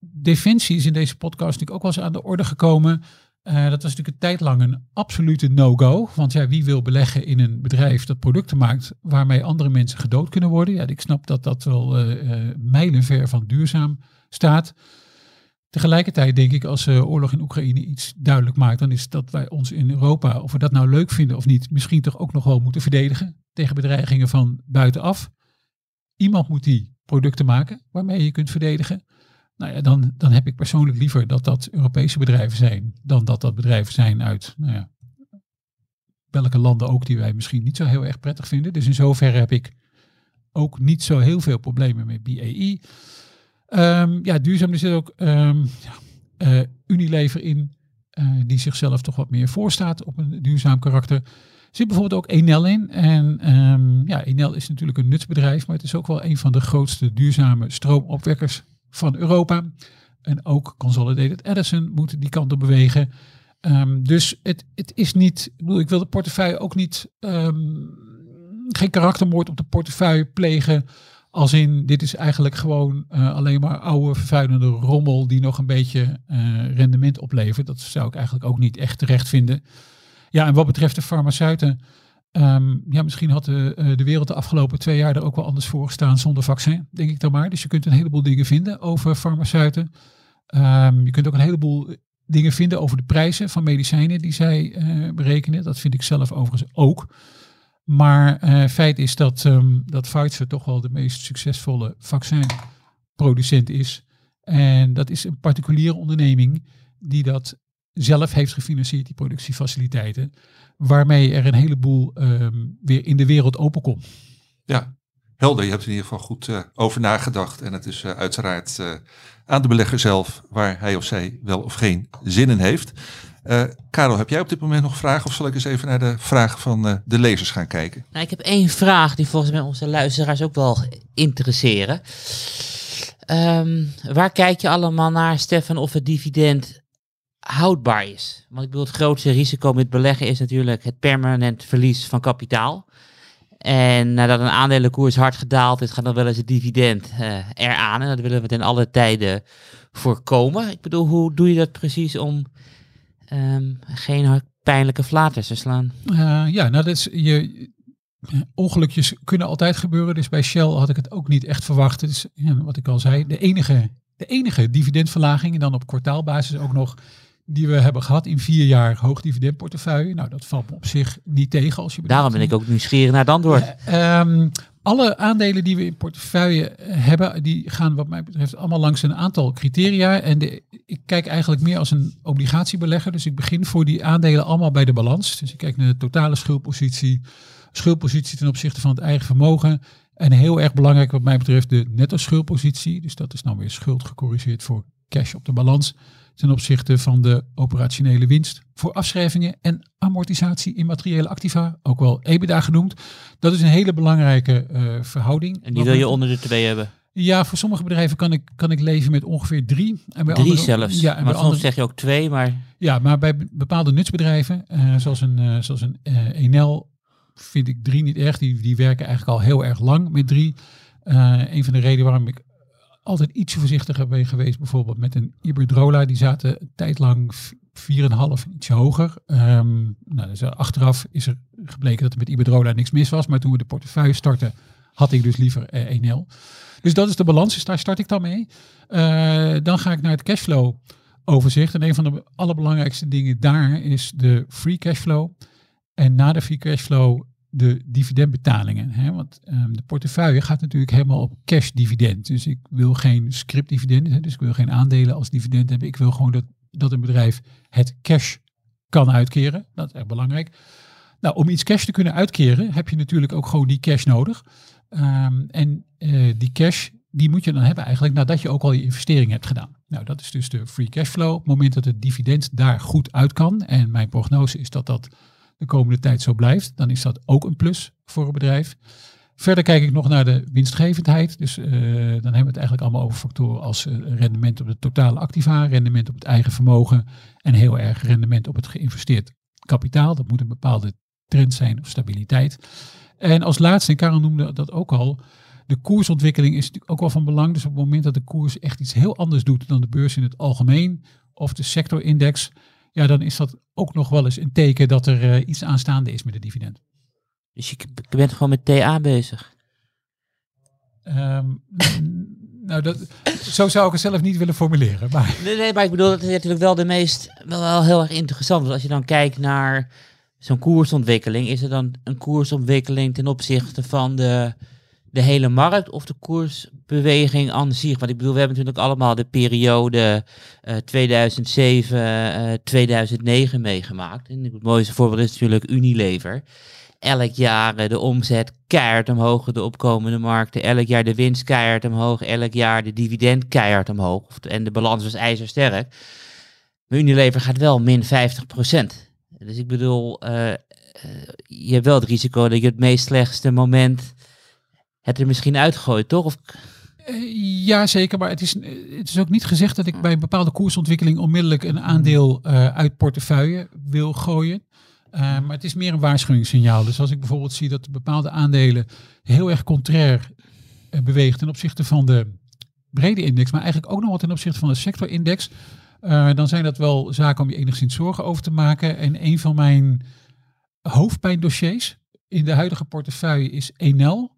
Defensie is in deze podcast natuurlijk ook wel eens aan de orde gekomen. Eh, dat was natuurlijk een tijd lang een absolute no-go. Want ja, wie wil beleggen in een bedrijf dat producten maakt waarmee andere mensen gedood kunnen worden? Ja, ik snap dat dat wel eh, eh, mijlenver van duurzaam staat. Tegelijkertijd denk ik, als de oorlog in Oekraïne iets duidelijk maakt, dan is dat wij ons in Europa, of we dat nou leuk vinden of niet, misschien toch ook nog wel moeten verdedigen tegen bedreigingen van buitenaf. Iemand moet die producten maken waarmee je kunt verdedigen. Nou ja, dan, dan heb ik persoonlijk liever dat dat Europese bedrijven zijn, dan dat dat bedrijven zijn uit, nou ja, welke landen ook die wij misschien niet zo heel erg prettig vinden. Dus in zoverre heb ik ook niet zo heel veel problemen met BAE. Ehm, ja, duurzaam, er zit ook ehm, eh, Unilever in, eh, die zichzelf toch wat meer voorstaat op een duurzaam karakter. Er zit bijvoorbeeld ook Enel in. En ehm, ja, Enel is natuurlijk een nutsbedrijf, maar het is ook wel een van de grootste duurzame stroomopwekkers van Europa. En ook Consolidated Edison moet die kant op bewegen. Dus het, het is niet, ik, bedoel, ik wil de portefeuille ook niet geen karaktermoord op de portefeuille plegen. Als in, dit is eigenlijk gewoon eh, alleen maar oude vervuilende rommel die nog een beetje eh, rendement oplevert. Dat zou ik eigenlijk ook niet echt terecht vinden. Ja, en wat betreft de farmaceuten. ehm, ja, misschien had de, eh, de wereld de afgelopen twee jaar er ook wel anders voor gestaan zonder vaccin, denk ik dan maar. Dus je kunt een heleboel dingen vinden over farmaceuten. Ehm, je kunt ook een heleboel dingen vinden over de prijzen van medicijnen die zij berekenen. Dat vind ik zelf overigens ook. Maar eh, feit is dat, ehm, dat Pfizer toch wel de meest succesvolle vaccinproducent is. En dat is een particuliere onderneming die dat zelf heeft gefinancierd, die productiefaciliteiten. Waarmee er een heleboel ehm, weer in de wereld open komt. Ja, helder. Je hebt er in ieder geval goed eh, over nagedacht. En het is eh, uiteraard aan de belegger zelf waar hij of zij wel of geen zin in heeft. Eh Karel, heb jij op dit moment nog vragen? Of zal ik eens even naar de vragen van eh, de lezers gaan kijken? Nou, ik heb één vraag die volgens mij onze luisteraars ook wel interesseren. Ehm, waar kijk je allemaal naar, Stefan, of het dividend houdbaar is? Want ik bedoel, het grootste risico met beleggen is natuurlijk het permanent verlies van kapitaal. En nadat een aandelenkoers hard gedaald is, gaat dan wel eens het dividend eh, eraan. En dat willen we ten alle tijden voorkomen. Ik bedoel, hoe doe je dat precies om ehm, geen pijnlijke flaters te slaan? Ja, nou, dat is, je, ongelukjes kunnen altijd gebeuren. Dus bij Shell had ik het ook niet echt verwacht. Het is, ja, wat ik al zei, de enige, de enige dividendverlaging, en dan op kwartaalbasis ook nog, die we hebben gehad in vier jaar hoog dividendportefeuille. Nou, dat valt me op zich niet tegen. Als je Daarom ben ik ook nieuwsgierig naar het antwoord. Ehm, alle aandelen die we in portefeuille hebben, die gaan wat mij betreft allemaal langs een aantal criteria. En ik kijk eigenlijk meer als een obligatiebelegger. Dus ik begin voor die aandelen allemaal bij de balans. Dus ik kijk naar de totale schuldpositie, schuldpositie ten opzichte van het eigen vermogen. En heel erg belangrijk wat mij betreft de netto schuldpositie. Dus dat is nou weer schuld gecorrigeerd voor cash op de balans. Ten opzichte van de operationele winst voor afschrijvingen en amortisatie immateriële activa, ook wel EBITDA genoemd. Dat is een hele belangrijke eh, verhouding. En die wil je onder de twee hebben. Ja, voor sommige bedrijven kan ik, kan ik leven met ongeveer drie. En bij Drie andere- zelfs. Ja, en bij maar soms andere, zeg je ook twee, maar ja, maar bij be- bepaalde nutsbedrijven, eh, zoals een, eh, zoals een Enel, vind ik drie niet erg. Die, die werken eigenlijk al heel erg lang met drie. Een van de redenen waarom ik altijd ietsje voorzichtiger ben geweest, bijvoorbeeld met een Iberdrola, die zaten een tijd lang v- 4,5 ietsje hoger. Ehm, nou, dus achteraf is er gebleken dat er met Iberdrola niks mis was, maar toen we de portefeuille startten, had ik dus liever eh, Enel. Dus dat is de balans, dus daar start ik dan mee. Eh, dan ga ik naar het cashflow overzicht. En een van de allerbelangrijkste dingen daar is de free cashflow. En na de free cashflow de dividendbetalingen. Hè? Want ehm, de portefeuille gaat natuurlijk helemaal op cash dividend. Dus ik wil geen script dividend, hè? dus ik wil geen aandelen als dividend hebben. Ik wil gewoon dat, dat een bedrijf het cash kan uitkeren. Dat is echt belangrijk. Nou, om iets cash te kunnen uitkeren heb je natuurlijk ook gewoon die cash nodig. Ehm, en eh, die cash, die moet je dan hebben eigenlijk nadat je ook al je investering hebt gedaan. Nou, dat is dus de free cashflow. Op het moment dat het dividend daar goed uit kan, en mijn prognose is dat dat de komende tijd zo blijft, dan is dat ook een plus voor een bedrijf. Verder kijk ik nog naar de winstgevendheid. Dus eh, dan hebben we het eigenlijk allemaal over factoren als eh, rendement op de totale activa, rendement op het eigen vermogen en heel erg rendement op het geïnvesteerd kapitaal. Dat moet een bepaalde trend zijn of stabiliteit. En als laatste, en Karel noemde dat ook al, de koersontwikkeling is natuurlijk ook wel van belang. Dus op het moment dat de koers echt iets heel anders doet dan de beurs in het algemeen of de sectorindex, ja, dan is dat ook nog wel eens een teken dat er eh, iets aanstaande is met het dividend. dus je, je bent gewoon met TA bezig. Ehm, nou, dat, zo zou ik het zelf niet willen formuleren. Maar Nee, nee, maar ik bedoel, dat is natuurlijk wel de meest, wel, wel heel erg interessant. Want als je dan kijkt naar zo'n koersontwikkeling, is er dan een koersontwikkeling ten opzichte van de, de hele markt of de koersbeweging aan zich? Want ik bedoel, we hebben natuurlijk allemaal de periode eh 2007, eh 2009 meegemaakt. En het mooiste voorbeeld is natuurlijk Unilever. Elk jaar eh, de omzet keihard omhoog, de opkomende markten. Elk jaar de winst keihard omhoog. Elk jaar de dividend keihard omhoog. En de balans was ijzersterk. Maar Unilever gaat wel min 50%. Dus ik bedoel, eh, eh, je hebt wel het risico dat je het meest slechtste moment het er misschien uitgooit, toch? Of, Eh, Ja, zeker. Maar het is, eh, het is ook niet gezegd dat ik bij een bepaalde koersontwikkeling onmiddellijk een aandeel eh, uit portefeuille wil gooien. Maar het is meer een waarschuwingssignaal. Dus als ik bijvoorbeeld zie dat bepaalde aandelen heel erg contrair uh, bewegen ten opzichte van de brede index, maar eigenlijk ook nog wat ten opzichte van de sectorindex, dan zijn dat wel zaken om je enigszins zorgen over te maken. En een van mijn hoofdpijndossiers in de huidige portefeuille is Enel.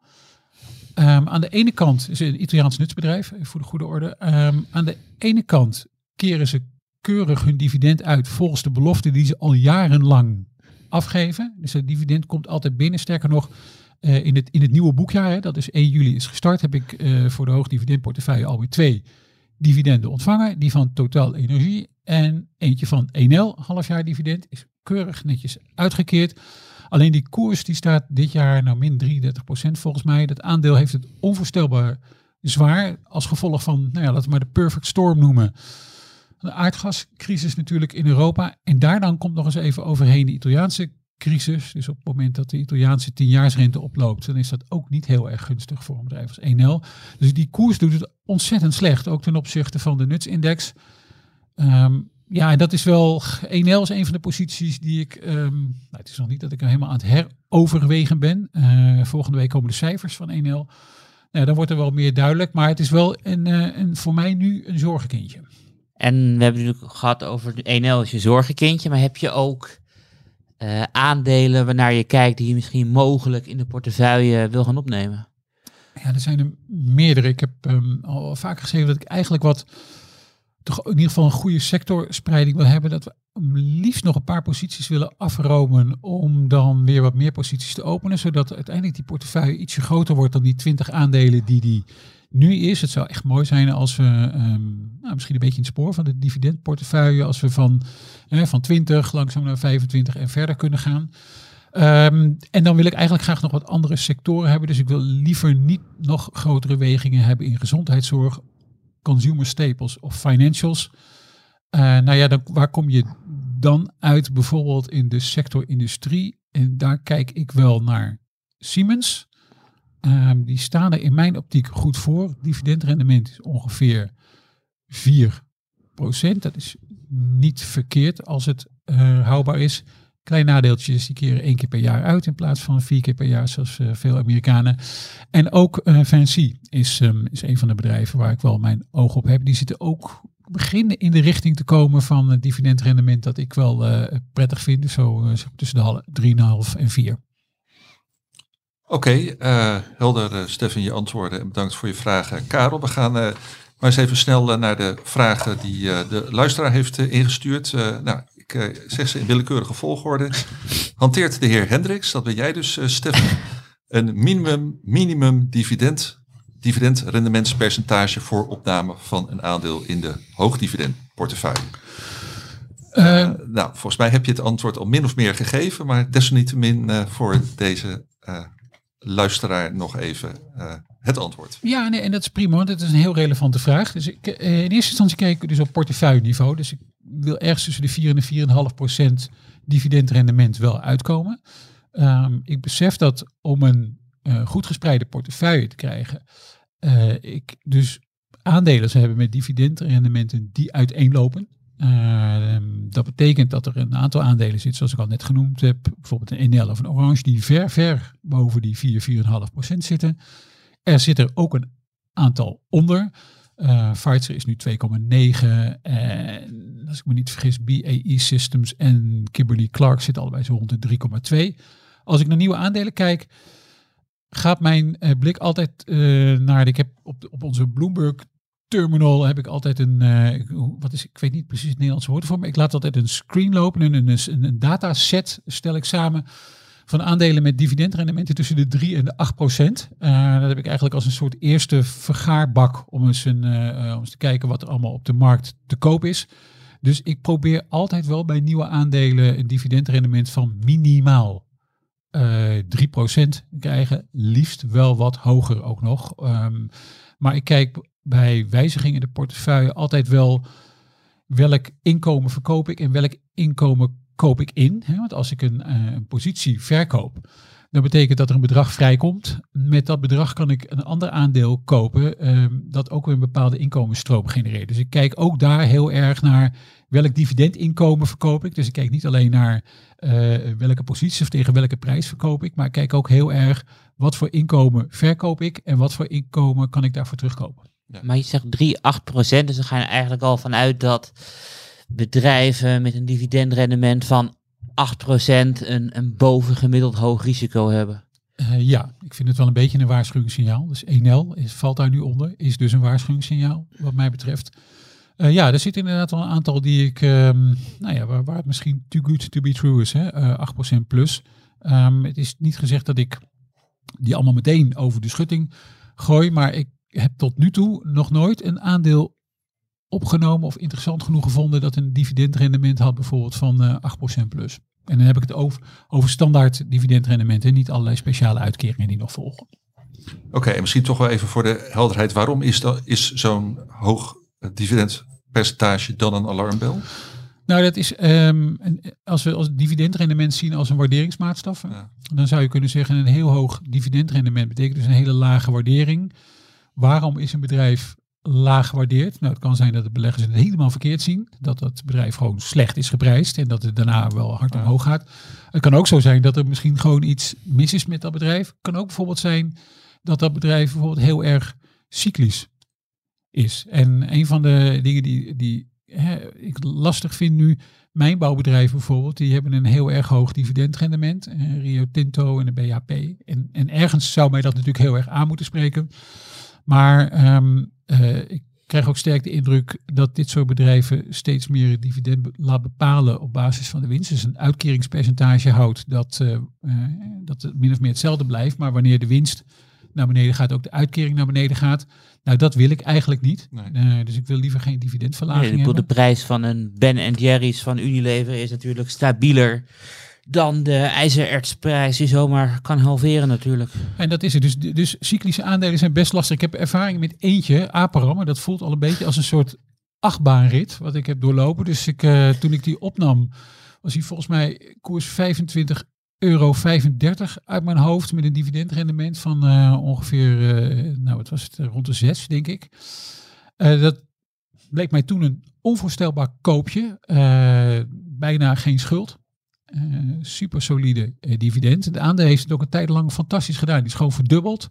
Um, aan de ene kant is een Italiaans nutsbedrijf, voor de goede orde. Um, aan de ene kant keren ze keurig hun dividend uit volgens de belofte die ze al jarenlang afgeven. Dus het dividend komt altijd binnen. Sterker nog, uh, in, het, in het nieuwe boekjaar, hè, dat is 1 juli is gestart, heb ik uh, voor de hoogdividendportefeuille alweer twee dividenden ontvangen. Die van Total Energie en eentje van Enel, halfjaar dividend, is keurig netjes uitgekeerd. Alleen die koers die staat dit jaar nou min 33% volgens mij. Dat aandeel heeft het onvoorstelbaar zwaar als gevolg van, nou ja, laten we maar de perfect storm noemen. De aardgascrisis natuurlijk in Europa. En daar dan komt nog eens even overheen de Italiaanse crisis. Dus op het moment dat de Italiaanse tienjaarsrente oploopt, dan is dat ook niet heel erg gunstig voor een bedrijf als Enel. Dus die koers doet het ontzettend slecht, ook ten opzichte van de nutsindex. Um, ja, dat is wel. Enel is een van de posities die ik. Um, nou, het is nog niet dat ik er helemaal aan het heroverwegen ben. Uh, volgende week komen de cijfers van Enel. Nou, dan wordt er wel meer duidelijk. Maar het is wel een, uh, een, voor mij nu een zorgenkindje. En we hebben natuurlijk gehad over Enel als je zorgenkindje. Maar heb je ook uh, aandelen waarnaar je kijkt die je misschien mogelijk in de portefeuille wil gaan opnemen? Ja, er zijn er meerdere. Ik heb um, al vaak geschreven dat ik eigenlijk wat in ieder geval een goede sectorspreiding wil hebben. Dat we liefst nog een paar posities willen afromen om dan weer wat meer posities te openen. Zodat uiteindelijk die portefeuille ietsje groter wordt dan die 20 aandelen die die nu is. Het zou echt mooi zijn als we um, nou, misschien een beetje in het spoor van de dividendportefeuille, als we van, eh, van 20 langzaam naar 25 en verder kunnen gaan. Um, en dan wil ik eigenlijk graag nog wat andere sectoren hebben. Dus ik wil liever niet nog grotere wegingen hebben in gezondheidszorg consumer staples of financials. Uh, nou ja, dan, waar kom je dan uit? Bijvoorbeeld in de sector industrie. En daar kijk ik wel naar Siemens. Um, die staan er in mijn optiek goed voor. Dividendrendement is ongeveer 4% Dat is niet verkeerd als het uh, houdbaar is. Klein nadeeltje is die keren één keer per jaar uit in plaats van vier keer per jaar zoals uh, veel Amerikanen. En ook uh, Fancy is, um, is een van de bedrijven waar ik wel mijn oog op heb. Die zitten ook beginnen in de richting te komen van het dividendrendement dat ik wel uh, prettig vind. Zo tussen de 3,5 en 4. Oké, helder Stefan je antwoorden en bedankt voor je vragen. Karel, we gaan maar eens even snel naar de vragen die de luisteraar heeft ingestuurd. nou, ik uh, zeg ze in willekeurige volgorde. Hanteert de heer Hendricks, dat ben jij dus, uh, Stefan, een minimum, minimum dividend, dividendrendementspercentage voor opname van een aandeel in de hoogdividendportefeuille? Uh, nou, volgens mij heb je het antwoord al min of meer gegeven, maar desalniettemin voor deze luisteraar nog even het antwoord. Ja, nee, en dat is prima, het is een heel relevante vraag. Dus ik, in eerste instantie keek ik dus op portefeuille niveau. Dus ik wil ergens tussen de 4 en de 4,5 procent dividendrendement wel uitkomen. Um, ik besef dat om een uh, goed gespreide portefeuille te krijgen, uh, ik dus aandelen zou hebben met dividendrendementen die uiteenlopen. Uh, dat betekent dat er een aantal aandelen zit, zoals ik al net genoemd heb, bijvoorbeeld een Enel of een Orange, die ver, ver boven die 4, 4,5 procent zitten. Er zit er ook een aantal onder. Uh, is nu 2,9. En als ik me niet vergis, BAE Systems en Kimberly Clark zitten allebei zo rond de 3,2. Als ik naar nieuwe aandelen kijk, gaat mijn uh, blik altijd uh, naar. Ik heb op, op onze Bloomberg terminal heb ik altijd een. wat is, ik weet niet precies het Nederlandse woord voor, maar ik laat altijd een screen lopen. Een, een, een, een dataset stel ik samen van aandelen met dividendrendementen tussen de 3 en de 8 procent. Uh, dat heb ik eigenlijk als een soort eerste vergaarbak om eens, een, uh, om eens te kijken wat er allemaal op de markt te koop is. Dus ik probeer altijd wel bij nieuwe aandelen een dividendrendement van minimaal uh, 3% te krijgen. Liefst wel wat hoger ook nog. Um, maar ik kijk bij wijzigingen in de portefeuille altijd wel welk inkomen verkoop ik en welk inkomen koop ik in. Hè? Want als ik een, uh, een positie verkoop, Dat betekent dat er een bedrag vrijkomt. Met dat bedrag kan ik een ander aandeel kopen ehm, dat ook weer een bepaalde inkomensstroom genereert. Dus ik kijk ook daar heel erg naar welk dividendinkomen verkoop ik. Dus ik kijk niet alleen naar eh, welke posities of tegen welke prijs verkoop ik, maar ik kijk ook heel erg wat voor inkomen verkoop ik en wat voor inkomen kan ik daarvoor terugkopen. Maar je zegt 3, 8 procent. Dus dan ga je er eigenlijk al vanuit dat bedrijven met een dividendrendement van 8 procent een, een bovengemiddeld hoog risico hebben. Eh, ja, ik vind het wel een beetje een waarschuwingssignaal. Dus 1L is, valt daar nu onder, is dus een waarschuwingssignaal wat mij betreft. Eh, ja, er zit inderdaad wel een aantal die ik, ehm, nou ja, waar, waar het misschien too good to be true is, hè? Eh, 8% plus. Ehm, het is niet gezegd dat ik die allemaal meteen over de schutting gooi, maar ik heb tot nu toe nog nooit een aandeel opgenomen of interessant genoeg gevonden dat een dividendrendement had bijvoorbeeld van eh 8% plus. En dan heb ik het over, over standaard dividendrendementen, niet allerlei speciale uitkeringen die nog volgen. Oké, en misschien toch wel even voor de helderheid. Waarom is, dat, is zo'n hoog dividendpercentage dan een alarmbel? Nou, dat is, ehm, als we als dividendrendement zien als een waarderingsmaatstaf, Ja. dan zou je kunnen zeggen een heel hoog dividendrendement betekent dus een hele lage waardering. Waarom is een bedrijf laag gewaardeerd? Nou, het kan zijn dat de beleggers het helemaal verkeerd zien, dat dat bedrijf gewoon slecht is geprijsd en dat het daarna wel hard Ja. omhoog gaat. Het kan ook zo zijn dat er misschien gewoon iets mis is met dat bedrijf. Het kan ook bijvoorbeeld zijn dat dat bedrijf bijvoorbeeld heel erg cyclisch is. En een van de dingen die, die hè, ik lastig vind nu, mijnbouwbedrijven bijvoorbeeld, die hebben een heel erg hoog dividendrendement. Rio Tinto en de BHP. En, en ergens zou mij dat natuurlijk heel erg aan moeten spreken. Maar ehm, eh, ik krijg ook sterk de indruk dat dit soort bedrijven steeds meer het dividend laat bepalen op basis van de winst. Dus een uitkeringspercentage houdt dat, eh, eh, dat het min of meer hetzelfde blijft. Maar wanneer de winst naar beneden gaat, ook de uitkering naar beneden gaat. Nou, dat wil ik eigenlijk niet. Nee. Dus ik wil liever geen Nee, dividendverlaging ik bedoel, de prijs van een Ben Jerry's van Unilever is natuurlijk stabieler dan de ijzerertsprijs die zomaar kan halveren natuurlijk. En dat is het. Dus, dus cyclische aandelen zijn best lastig. Ik heb ervaring met eentje, Aperam, maar dat voelt al een beetje als een soort achtbaanrit wat ik heb doorlopen. Dus ik, eh, toen ik die opnam, was hij volgens mij koers 25 euro 35 uit mijn hoofd met een dividendrendement van eh, ongeveer, eh, nou wat was het, rond de 6 denk ik. Dat bleek mij toen een onvoorstelbaar koopje. Bijna geen schuld. Eh, super solide eh, dividend. De aandeel heeft het ook een tijd lang fantastisch gedaan. Die is gewoon verdubbeld.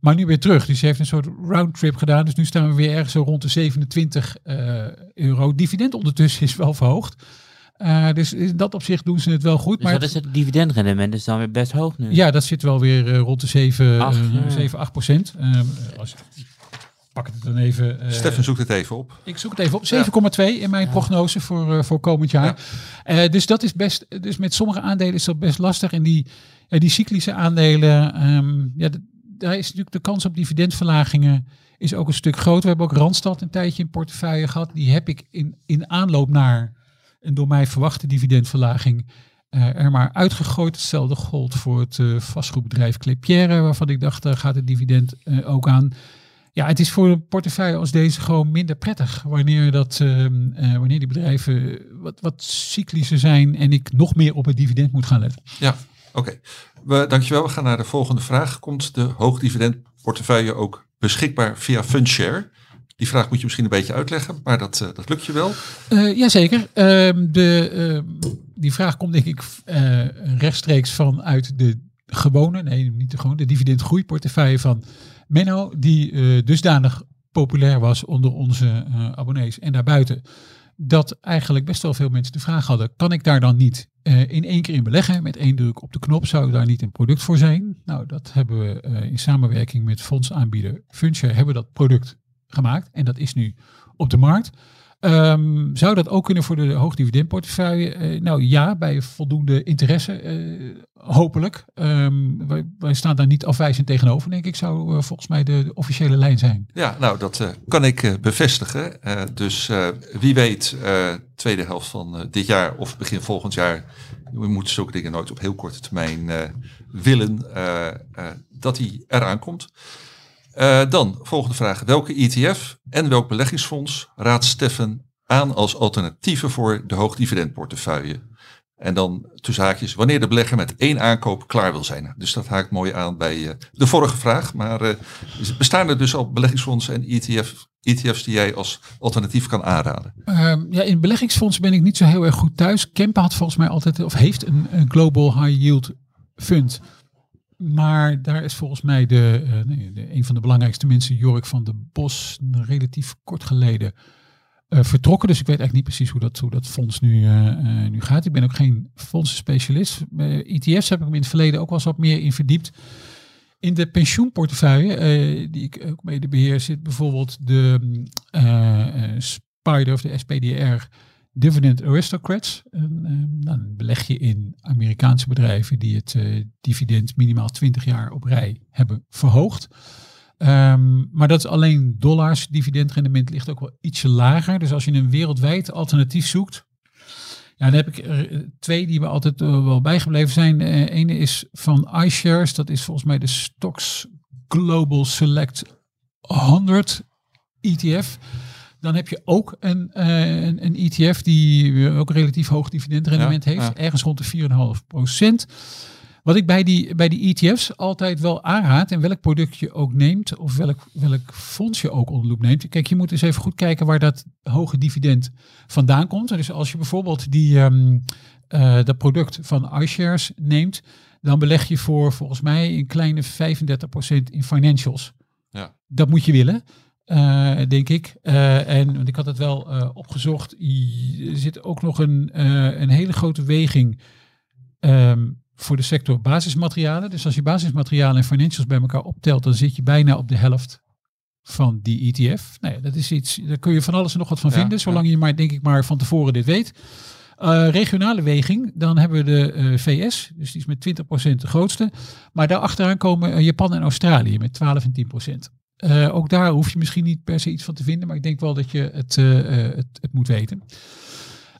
Maar nu weer terug. Dus hij heeft een soort roundtrip gedaan. Dus nu staan we weer ergens zo rond de 27 eh, euro. Dividend ondertussen is wel verhoogd. Dus in dat opzicht doen ze het wel goed. Dus maar dat is het dividendrendement is dan weer best hoog nu. ja, dat zit wel weer rond de 7, Acht, eh, ja. 7 8 procent. Eh, als, pak het dan even. eh, Steffen zoekt het even op. ik zoek het even op. 7,2 in mijn prognose voor, eh, voor komend jaar. Eh, dus dat is best. Dus met sommige aandelen is dat best lastig. En die, die cyclische aandelen. ehm, ja, daar is natuurlijk de kans op dividendverlagingen is ook een stuk groter. We hebben ook Randstad een tijdje in portefeuille gehad. Die heb ik in, in aanloop naar een door mij verwachte dividendverlaging eh, er maar uitgegooid. Hetzelfde gold voor het vastgoedbedrijf Clepierre, waarvan ik dacht, daar gaat het dividend ook aan. Ja, het is voor een portefeuille als deze gewoon minder prettig wanneer, dat, ehm, eh, wanneer die bedrijven wat, wat cyclischer zijn en ik nog meer op het dividend moet gaan letten. Ja, oké. We Dankjewel. We gaan naar de volgende vraag. Komt de hoogdividendportefeuille ook beschikbaar via Fundshare? Die vraag moet je misschien een beetje uitleggen, maar dat, eh, dat lukt je wel. Eh jazeker. Ehm, de, ehm, die vraag komt denk ik rechtstreeks vanuit de gewone, nee niet de gewone, de dividendgroeiportefeuille van Menno, die eh, dusdanig populair was onder onze eh, abonnees en daarbuiten. Dat eigenlijk best wel veel mensen de vraag hadden, kan ik daar dan niet eh, in één keer in beleggen? Met één druk op de knop zou daar niet een product voor zijn? Nou, dat hebben we in samenwerking met fondsaanbieder Fundshare hebben dat product gemaakt. En dat is nu op de markt. Ehm, zou dat ook kunnen voor de hoogdividendportefeuille? Eh, nou ja, bij voldoende interesse, eh, hopelijk. Ehm, wij, wij staan daar niet afwijzend tegenover, denk ik, zou eh, volgens mij de, officiële lijn zijn. Ja, nou, dat kan ik bevestigen. Dus wie weet, tweede helft van dit jaar of begin volgend jaar. We moeten zulke dingen nooit op heel korte termijn willen dat die eraan komt. Eh, dan, volgende vraag. Welke ETF en welk beleggingsfonds raadt Steffen aan als alternatieven voor de hoogdividendportefeuille? En dan tussen haakjes, wanneer de belegger met één aankoop klaar wil zijn. Dus dat haakt mooi aan bij eh, de vorige vraag. Maar eh, bestaan er dus al beleggingsfondsen en ETF, ETF's die jij als alternatief kan aanraden? Ehm, ja, in beleggingsfondsen ben ik niet zo heel erg goed thuis. Kempen had volgens mij altijd, of heeft een, een Global High Yield Fund. Maar daar is volgens mij de, eh, de, een van de belangrijkste mensen, Jorik van de Bos, relatief kort geleden eh, vertrokken. Dus ik weet eigenlijk niet precies hoe dat, hoe dat fonds nu, eh, nu gaat. Ik ben ook geen fondsenspecialist. ETF's heb ik me in het verleden ook wel eens wat meer in verdiept. In de pensioenportefeuille, die ik ook mede beheer, zit bijvoorbeeld de Spider of de SPDR Dividend Aristocrats. Een, dan beleg je in Amerikaanse bedrijven die het dividend minimaal 20 jaar op rij hebben verhoogd. Um, maar dat is alleen dollars. Dividendrendement ligt ook wel ietsje lager. Dus als je een wereldwijd alternatief zoekt. Ja, dan heb ik er twee die we altijd uh, wel bijgebleven zijn. Uh, ene is van iShares. Dat is volgens mij de Stocks Global Select 100 ETF. Dan heb je ook een, uh, een, een, ETF die ook relatief hoog dividendrendement ja, heeft. Ja. Ergens rond de 4,5 procent. Wat ik bij die, bij die ETF's altijd wel aanraad, en welk product je ook neemt, of welk, welk fonds je ook onder loep neemt. Kijk, je moet eens even goed kijken waar dat hoge dividend vandaan komt. Dus als je bijvoorbeeld die, um, uh, dat product van iShares neemt, dan beleg je voor volgens mij een kleine 35% in financials. Ja. Dat moet je willen. Uh, denk ik. Uh, en want ik had het wel uh, opgezocht. Er zit ook nog een, een hele grote weging um, voor de sector basismaterialen. Dus als je basismaterialen en financials bij elkaar optelt, dan zit je bijna op de helft van die ETF. Nou ja, dat is iets, daar kun je van alles en nog wat van ja, vinden, zolang ja. je maar, denk ik, maar van tevoren dit weet. Regionale weging, dan hebben we de VS, dus die is met 20% de grootste. Maar daarachteraan komen Japan en Australië met 12 en 10%. Uh, ook daar hoef je misschien niet per se iets van te vinden, maar ik denk wel dat je het, het, het moet weten.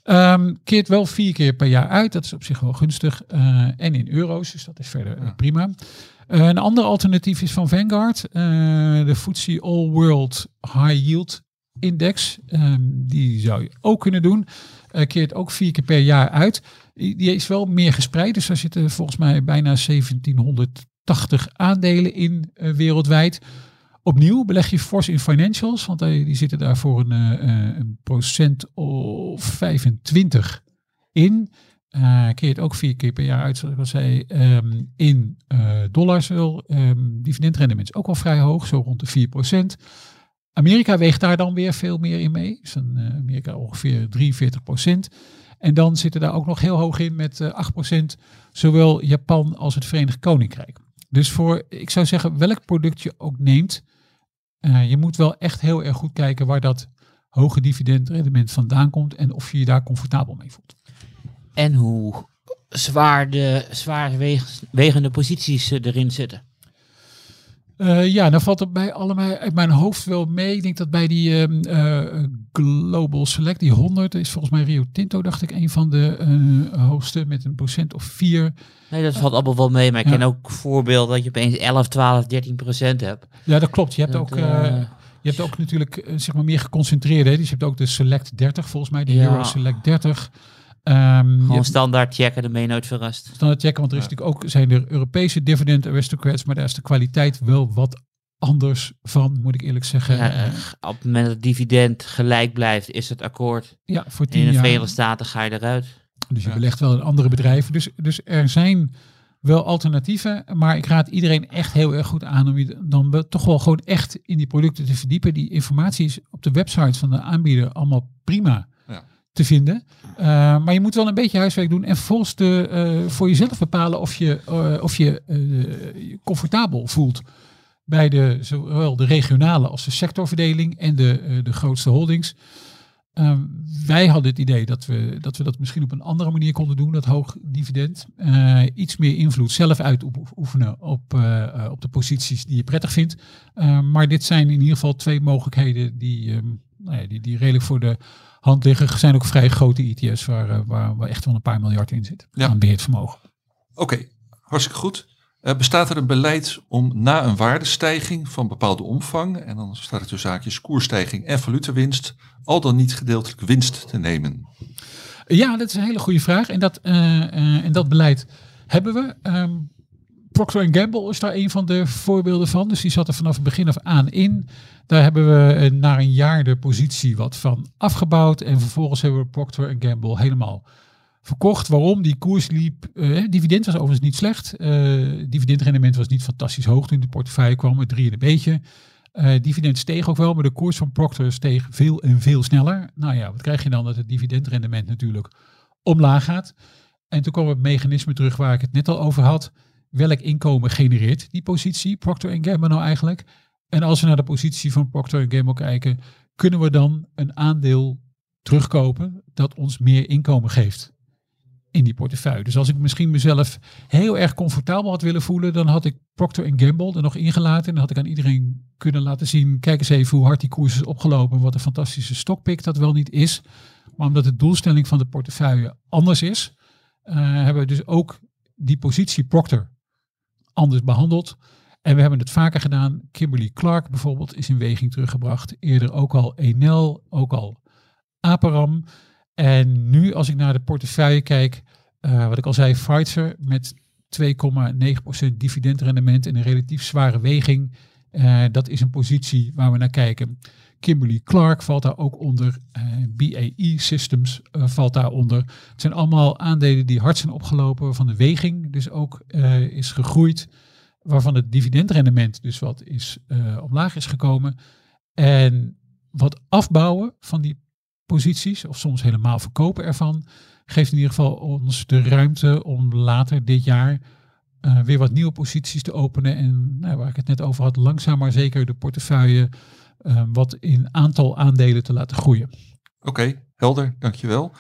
Um, keert wel vier keer per jaar uit. Dat is op zich wel gunstig. Uh, en in euro's, dus dat is verder ja. prima. Een ander alternatief is van Vanguard. De FTSE All World High Yield Index. Um, die zou je ook kunnen doen. keert ook vier keer per jaar uit. Die is wel meer gespreid. Dus daar zitten volgens mij bijna 1780 aandelen in wereldwijd. Opnieuw beleg je fors in financials, want die zitten daar voor een, uh, een procent of 25 in. Keert ook vier keer per jaar uit, zoals ik al zei, um, in uh, dollars. Um, dividendrendement is ook wel vrij hoog, zo rond de 4 procent. Amerika weegt daar dan weer veel meer in mee. Is dan Amerika ongeveer 43 procent. En dan zitten daar ook nog heel hoog in met 8 procent, zowel Japan als het Verenigd Koninkrijk. Dus voor, ik zou zeggen, welk product je ook neemt, uh, je moet wel echt heel erg goed kijken waar dat hoge dividendrendement vandaan komt en of je je daar comfortabel mee voelt. En hoe zwaar de zwaar wegende posities erin zitten. Uh, ja, dan valt het bij allemaal uit mijn hoofd wel mee. Ik denk dat bij die uh, Global Select, die 100, is volgens mij Rio Tinto, dacht ik, een van de uh, hoogste met een procent of 4. Nee, dat valt allemaal wel mee. Maar ik ken ook voorbeelden dat je opeens 11, 12, 13 procent hebt. Ja, dat klopt. Je hebt dat, ook... Je hebt ook natuurlijk zeg maar meer geconcentreerde. Hè? Dus je hebt ook de Select 30, volgens mij, de ja. Euro Select 30. Um, Gewoon standaard checken, dan ben je nooit verrast. Standaard checken, want er is ja. natuurlijk ook zijn er Europese dividend aristocrats, maar daar is de kwaliteit wel wat anders van, moet ik eerlijk zeggen. Ja, op het moment dat het dividend gelijk blijft, is het akkoord. Ja, voor tien In de. Verenigde Staten ga je eruit. Dus je ja. belegt wel in andere bedrijven. Dus, dus er zijn wel alternatieven, maar ik raad iedereen echt heel erg goed aan om je dan toch wel gewoon echt in die producten te verdiepen. Die informatie is op de website van de aanbieder allemaal prima te vinden. Uh, maar je moet wel een beetje huiswerk doen en vervolgens de, uh, voor jezelf bepalen of je uh, of je comfortabel voelt bij de, zowel de regionale als de sectorverdeling en de, de grootste holdings. Ehm, wij hadden het idee dat we, dat we dat misschien op een andere manier konden doen, dat hoog dividend. iets meer invloed zelf uitoefenen op, op de posities die je prettig vindt. Ehm, maar dit zijn in ieder geval twee mogelijkheden die, um, nou ja, die, die redelijk voor de hand liggen. Zijn ook vrij grote ETF's waar, waar, waar echt wel een paar miljard in zit ja. aan beheerd vermogen. Oké, okay, hartstikke goed. Uh, bestaat er een beleid om na een waardestijging van bepaalde omvang, en dan staat er tussen zaakjes koersstijging en valutawinst, al dan niet gedeeltelijk winst te nemen? Ja, dat is een hele goede vraag. En dat, eh, eh, en dat beleid hebben we. Ehm Procter Gamble is daar een van de voorbeelden van. Dus die zat er vanaf het begin af aan in. Daar hebben we eh, na een jaar de positie wat van afgebouwd. En vervolgens hebben we Procter Gamble helemaal verkocht. Waarom? Die koers liep. eh, dividend was overigens niet slecht. Eh dividendrendement was niet fantastisch hoog toen de portefeuille kwam. Met drie en een beetje. Eh, dividend steeg ook wel, maar de koers van Procter steeg veel en veel sneller. Nou ja, wat krijg je dan? Dat het dividendrendement natuurlijk omlaag gaat. En toen kwam het mechanisme terug waar ik het net al over had. Welk inkomen genereert die positie, Procter Gamble nou eigenlijk? En als we naar de positie van Procter Gamble kijken, kunnen we dan een aandeel terugkopen dat ons meer inkomen geeft in die portefeuille. Dus als ik misschien mezelf heel erg comfortabel had willen voelen, dan had ik Procter Gamble er nog ingelaten. En dan had ik aan iedereen kunnen laten zien, kijk eens even hoe hard die koers is opgelopen, wat een fantastische stokpick dat wel niet is. Maar omdat de doelstelling van de portefeuille anders is, eh, hebben we dus ook die positie Procter anders behandeld. En we hebben het vaker gedaan. Kimberly Clark bijvoorbeeld is in weging teruggebracht. Eerder ook al Enel, ook al Aperam. En nu als ik naar de portefeuille kijk, eh, wat ik al zei, Pfizer met 2,9% dividendrendement en een relatief zware weging. Eh, dat is een positie waar we naar kijken. Kimberly Clark valt daar ook onder. Eh, BAE Systems eh, valt daaronder. Het zijn allemaal aandelen die hard zijn opgelopen, waarvan de weging dus ook is gegroeid. Waarvan het dividendrendement dus wat is omlaag is gekomen. En wat afbouwen van die posities, of soms helemaal verkopen ervan, geeft in ieder geval ons de ruimte om later dit jaar eh, weer wat nieuwe posities te openen. En nou, waar ik het net over had, langzaam maar zeker de portefeuille eh, wat in aantal aandelen te laten groeien. Oké, helder, dankjewel.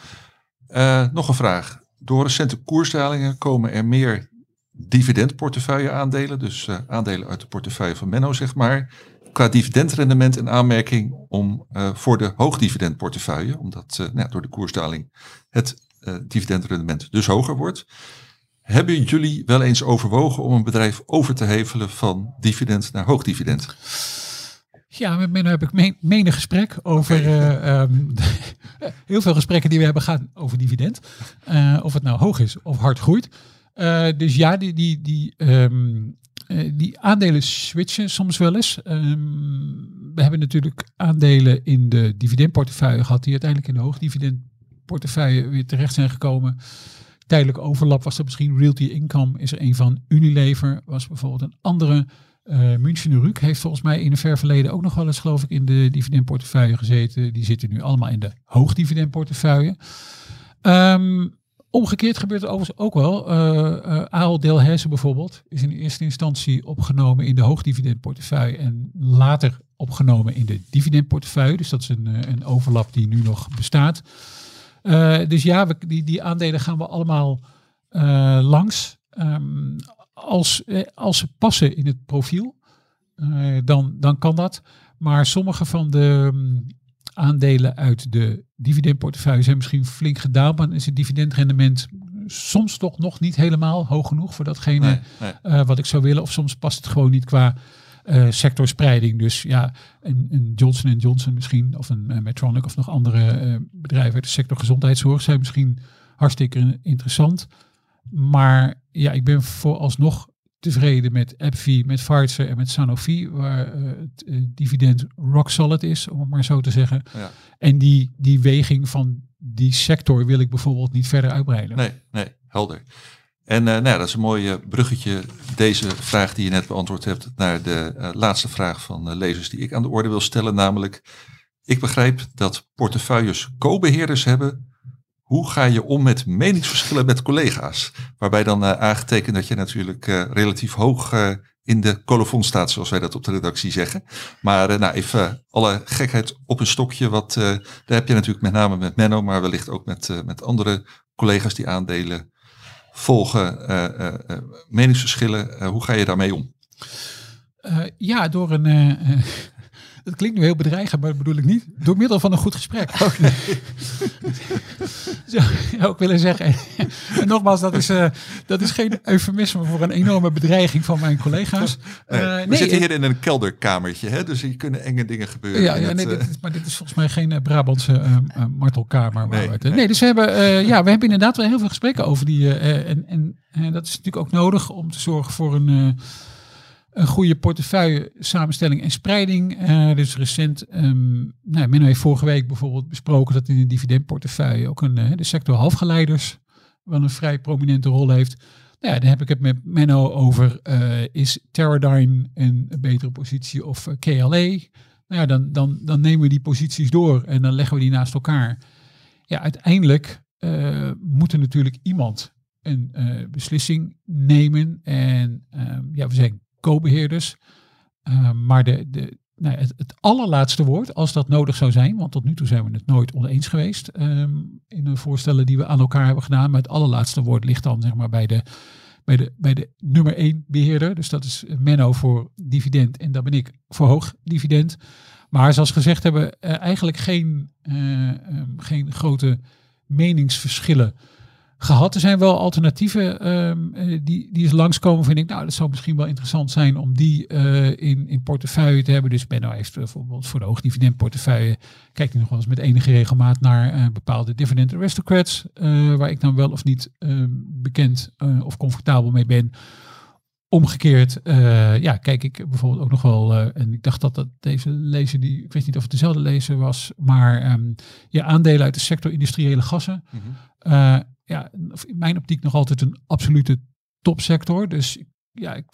Eh nog een vraag. Door recente koersdalingen komen er meer dividendportefeuille aandelen, dus aandelen uit de portefeuille van Menno, zeg maar, qua dividendrendement in aanmerking om, voor de hoogdividendportefeuille, omdat nou, door de koersdaling het dividendrendement dus hoger wordt. Hebben jullie wel eens overwogen om een bedrijf over te hevelen van dividend naar hoogdividend? Ja, met Menno heb ik me- menig gesprek over. Eh, ehm, heel veel gesprekken die we hebben gaan over dividend. Eh, of het nou hoog is of hard groeit. Eh, dus ja, die, die, die, ehm, eh, die aandelen switchen soms wel eens. Ehm, we hebben natuurlijk aandelen in de dividendportefeuille gehad, die uiteindelijk in de hoogdividendportefeuille weer terecht zijn gekomen. Tijdelijk overlap was er misschien Realty Income, is er een van Unilever, was bijvoorbeeld een andere. Eh München heeft volgens mij in een ver verleden ook nog wel eens, geloof ik, in de dividendportefeuille gezeten. Die zitten nu allemaal in de hoogdividendportefeuille. Ehm, omgekeerd gebeurt er overigens ook wel. Uh, uh, Delhaize bijvoorbeeld is in eerste instantie opgenomen in de hoogdividendportefeuille en later opgenomen in de dividendportefeuille. Dus dat is een, eh, een overlap die nu nog bestaat. Eh, dus ja, we, die, die aandelen gaan we allemaal eh, langs. Ehm, als, eh, als ze passen in het profiel, dan, dan kan dat. Maar sommige van de mm, aandelen uit de dividendportefeuille zijn misschien flink gedaald. Maar dan is het dividendrendement soms toch nog niet helemaal hoog genoeg voor datgene Nee, nee. wat ik zou willen. Of soms past het gewoon niet qua eh, sectorspreiding. Dus ja, een, een Johnson Johnson misschien, of een eh, Medtronic of nog andere eh, bedrijven uit de sector gezondheidszorg zijn misschien hartstikke interessant. Maar ja, ik ben vooralsnog tevreden met AbbVie, met Pfizer en met Sanofi, waar het dividend rock solid is, om het maar zo te zeggen. Ja. En die, die weging van die sector wil ik bijvoorbeeld niet verder uitbreiden. Nee, nee, helder. En eh, nou ja, dat is een mooi eh, bruggetje, deze vraag die je net beantwoord hebt, naar de eh, laatste vraag van lezers die ik aan de orde wil stellen. Namelijk, ik begrijp dat portefeuilles co-beheerders hebben. Hoe ga je om met meningsverschillen met collega's? Waarbij dan aangetekend dat je natuurlijk relatief hoog in de colofon staat, zoals wij dat op de redactie zeggen. Maar nou, even alle gekheid op een stokje. Wat, daar heb je natuurlijk met name met Menno, maar wellicht ook met, met andere collega's die aandelen volgen. eh, eh, eh, meningsverschillen, hoe ga je daarmee om? Ja, door een, Dat klinkt nu heel bedreigend, maar dat bedoel ik niet. Door middel van een goed gesprek. Zou je ook willen zeggen. En nogmaals, dat is, eh, dat is geen eufemisme voor een enorme bedreiging van mijn collega's. Nee, Eh, we nee, zitten hier in een kelderkamertje, hè? dus hier kunnen enge dingen gebeuren. Ja, ja nee, eh, dit is, maar dit is volgens mij geen eh, Brabantse eh, eh, martelkamer. Nee, nee, dus we hebben, eh, ja, we hebben inderdaad wel heel veel gesprekken over die. eh, eh, en en eh, dat is natuurlijk ook nodig om te zorgen voor een, eh, een goede portefeuille samenstelling en spreiding. Eh, dus recent, ehm nou, Menno heeft vorige week bijvoorbeeld besproken dat in de dividendportefeuille ook een, eh, de sector halfgeleiders wel een vrij prominente rol heeft. Nou ja, daar heb ik het met Menno over. eh, is Teradyne een betere positie of KLA? Nou ja, dan, dan, dan nemen we die posities door en dan leggen we die naast elkaar. Ja, uiteindelijk moet er natuurlijk iemand een beslissing nemen. En ehm, ja, we zijn co-beheerders. Ehm, maar de, de, nou, het, allerlaatste woord, als dat nodig zou zijn, want tot nu toe zijn we het nooit oneens geweest ehm, in de voorstellen die we aan elkaar hebben gedaan. Maar het allerlaatste woord ligt dan zeg maar bij de, bij de, bij de nummer één beheerder. Dus dat is Menno voor dividend en daar ben ik voor hoog dividend. Maar zoals gezegd hebben eh, eigenlijk geen, eh, ehm, geen grote meningsverschillen gehad. Er zijn wel alternatieven ehm, eh, die, die eens langskomen. Vind ik, nou, dat zou misschien wel interessant zijn om die eh, in, in portefeuille te hebben. Dus Benno heeft bijvoorbeeld voor de hoogdividendportefeuille, kijkt hij nog wel eens met enige regelmaat naar eh, bepaalde dividend aristocrats, waar ik dan wel of niet ehm, bekend of comfortabel mee ben. Omgekeerd, ja, kijk ik bijvoorbeeld ook nog wel, en ik dacht dat dat deze lezer, die, ik weet niet of het dezelfde lezer was, maar ehm ja, aandelen uit de sector industriële gassen. Eh, ja, in mijn optiek nog altijd een absolute topsector. Dus ja, ik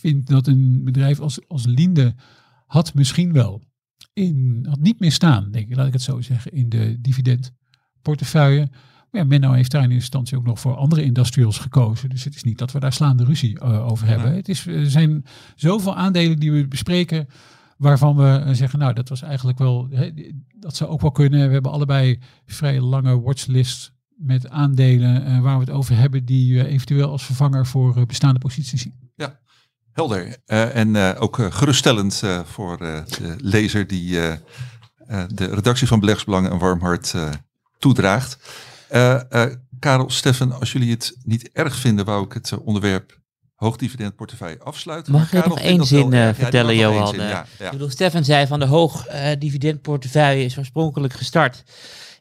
vind dat een bedrijf als, als Linde had misschien wel in, had niet meer staan, denk ik, laat ik het zo zeggen, in de dividendportefeuille. Maar ja, Menno heeft daar in instantie ook nog voor andere industrials gekozen. Dus het is niet dat we daar slaande ruzie eh, over hebben. Het is, er zijn zoveel aandelen die we bespreken waarvan we eh, zeggen, nou, dat was eigenlijk wel, hè, dat zou ook wel kunnen. We hebben allebei vrij lange watchlist met aandelen eh, waar we het over hebben, die eh, eventueel als vervanger voor eh, bestaande posities zien. Helder. Eh, en eh, ook geruststellend eh, voor eh, de lezer die eh, eh, de redactie van Beleggsbelangen een warm hart eh, toedraagt. Eh, eh, Karel, Stefan, als jullie het niet erg vinden, wou ik het onderwerp hoogdividendportefeuille afsluiten. Mag ik nog Karel één wel zin. Ja, vertellen, Johan? zin, Ja, ja. Ik bedoel, Stefan zei van de hoog eh, dividendportefeuille is oorspronkelijk gestart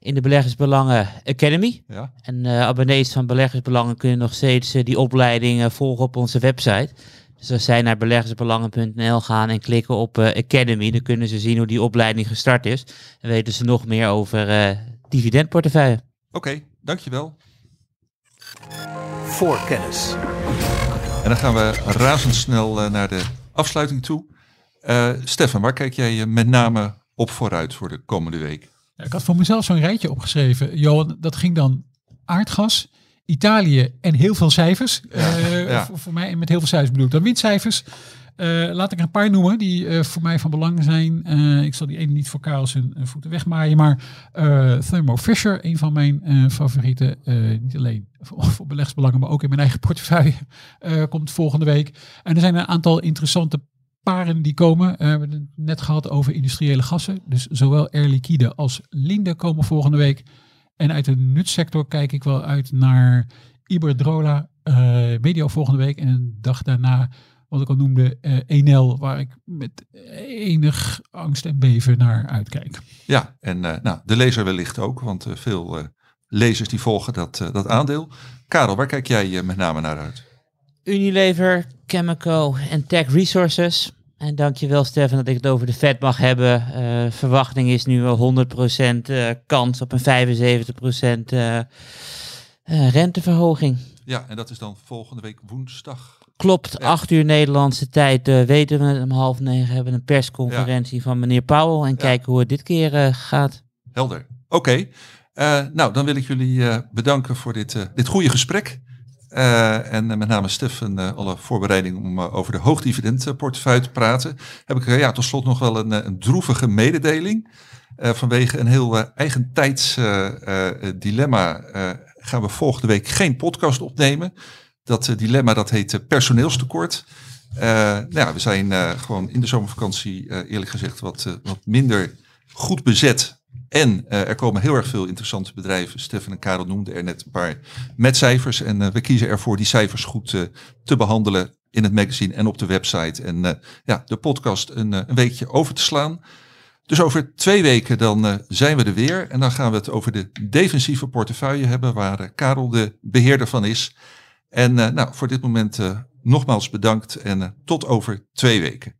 in de Beleggersbelangen Academy. Ja. En eh, abonnees van Beleggersbelangen kunnen nog steeds eh, die opleiding volgen op onze website. Dus als zij naar beleggersbelangen.nl gaan en klikken op eh, Academy, dan kunnen ze zien hoe die opleiding gestart is. En weten ze nog meer over eh dividendportefeuille. Oké, dankjewel. Voorkennis. En dan gaan we razendsnel naar de afsluiting toe. Eh, Stefan, waar kijk jij met name op vooruit voor de komende week? Ik had voor mezelf zo'n rijtje opgeschreven. Johan, dat ging dan aardgas, Italië en heel veel cijfers. Eh, ja. Voor, voor mij, en met heel veel cijfers bedoel ik dan windcijfers. Eh, laat ik er een paar noemen die eh, voor mij van belang zijn. Ik zal die ene niet voor Karel zijn voeten wegmaaien. Maar Thermo Fisher, een van mijn favorieten. niet alleen voor, voor beleggsbelangen, maar ook in mijn eigen portefeuille. komt volgende week. En er zijn een aantal interessante paren die komen. Eh, we hebben het net gehad over industriële gassen. Dus zowel Air Liquide als Linde komen volgende week. En uit de nutsector kijk ik wel uit naar Iberdrola, eh medio volgende week. En een dag daarna, wat ik al noemde, eh Enel, waar ik met enig angst en beven naar uitkijk. Ja, en nou, de lezer wellicht ook, want veel lezers die volgen dat, dat aandeel. Karel, waar kijk jij met name naar uit? Unilever, Chemico en Tech Resources. En dankjewel Stefan dat ik het over de vet mag hebben. Eh, verwachting is nu wel 100% eh, kans op een 75% eh, renteverhoging. Ja, en dat is dan volgende week woensdag. Klopt, Ja. 8 uur Nederlandse tijd weten we het om half negen hebben we een persconferentie van meneer Powell. En kijken hoe het dit keer gaat. Helder. Oké. Nou, dan wil ik jullie bedanken voor dit, dit goede gesprek. Eh, en eh, met name Stefan, eh, alle voorbereidingen om over de hoogdividendportefeuille te praten. Heb ik ja, tot slot nog wel een, een droevige mededeling. Vanwege een heel eigentijds eh, eh, dilemma gaan we volgende week geen podcast opnemen. Dat dilemma dat heet personeelstekort. nou ja, we zijn gewoon in de zomervakantie eerlijk gezegd wat, wat minder goed bezet. En er komen heel erg veel interessante bedrijven. Stefan en Karel noemden er net een paar met cijfers. En we kiezen ervoor die cijfers goed te behandelen in het magazine en op de website. En ja, de podcast een, een weekje over te slaan. Dus over twee weken dan zijn we er weer. En dan gaan we het over de defensieve portefeuille hebben, waar Karel de beheerder van is. En nou, voor dit moment nogmaals bedankt en tot over twee weken.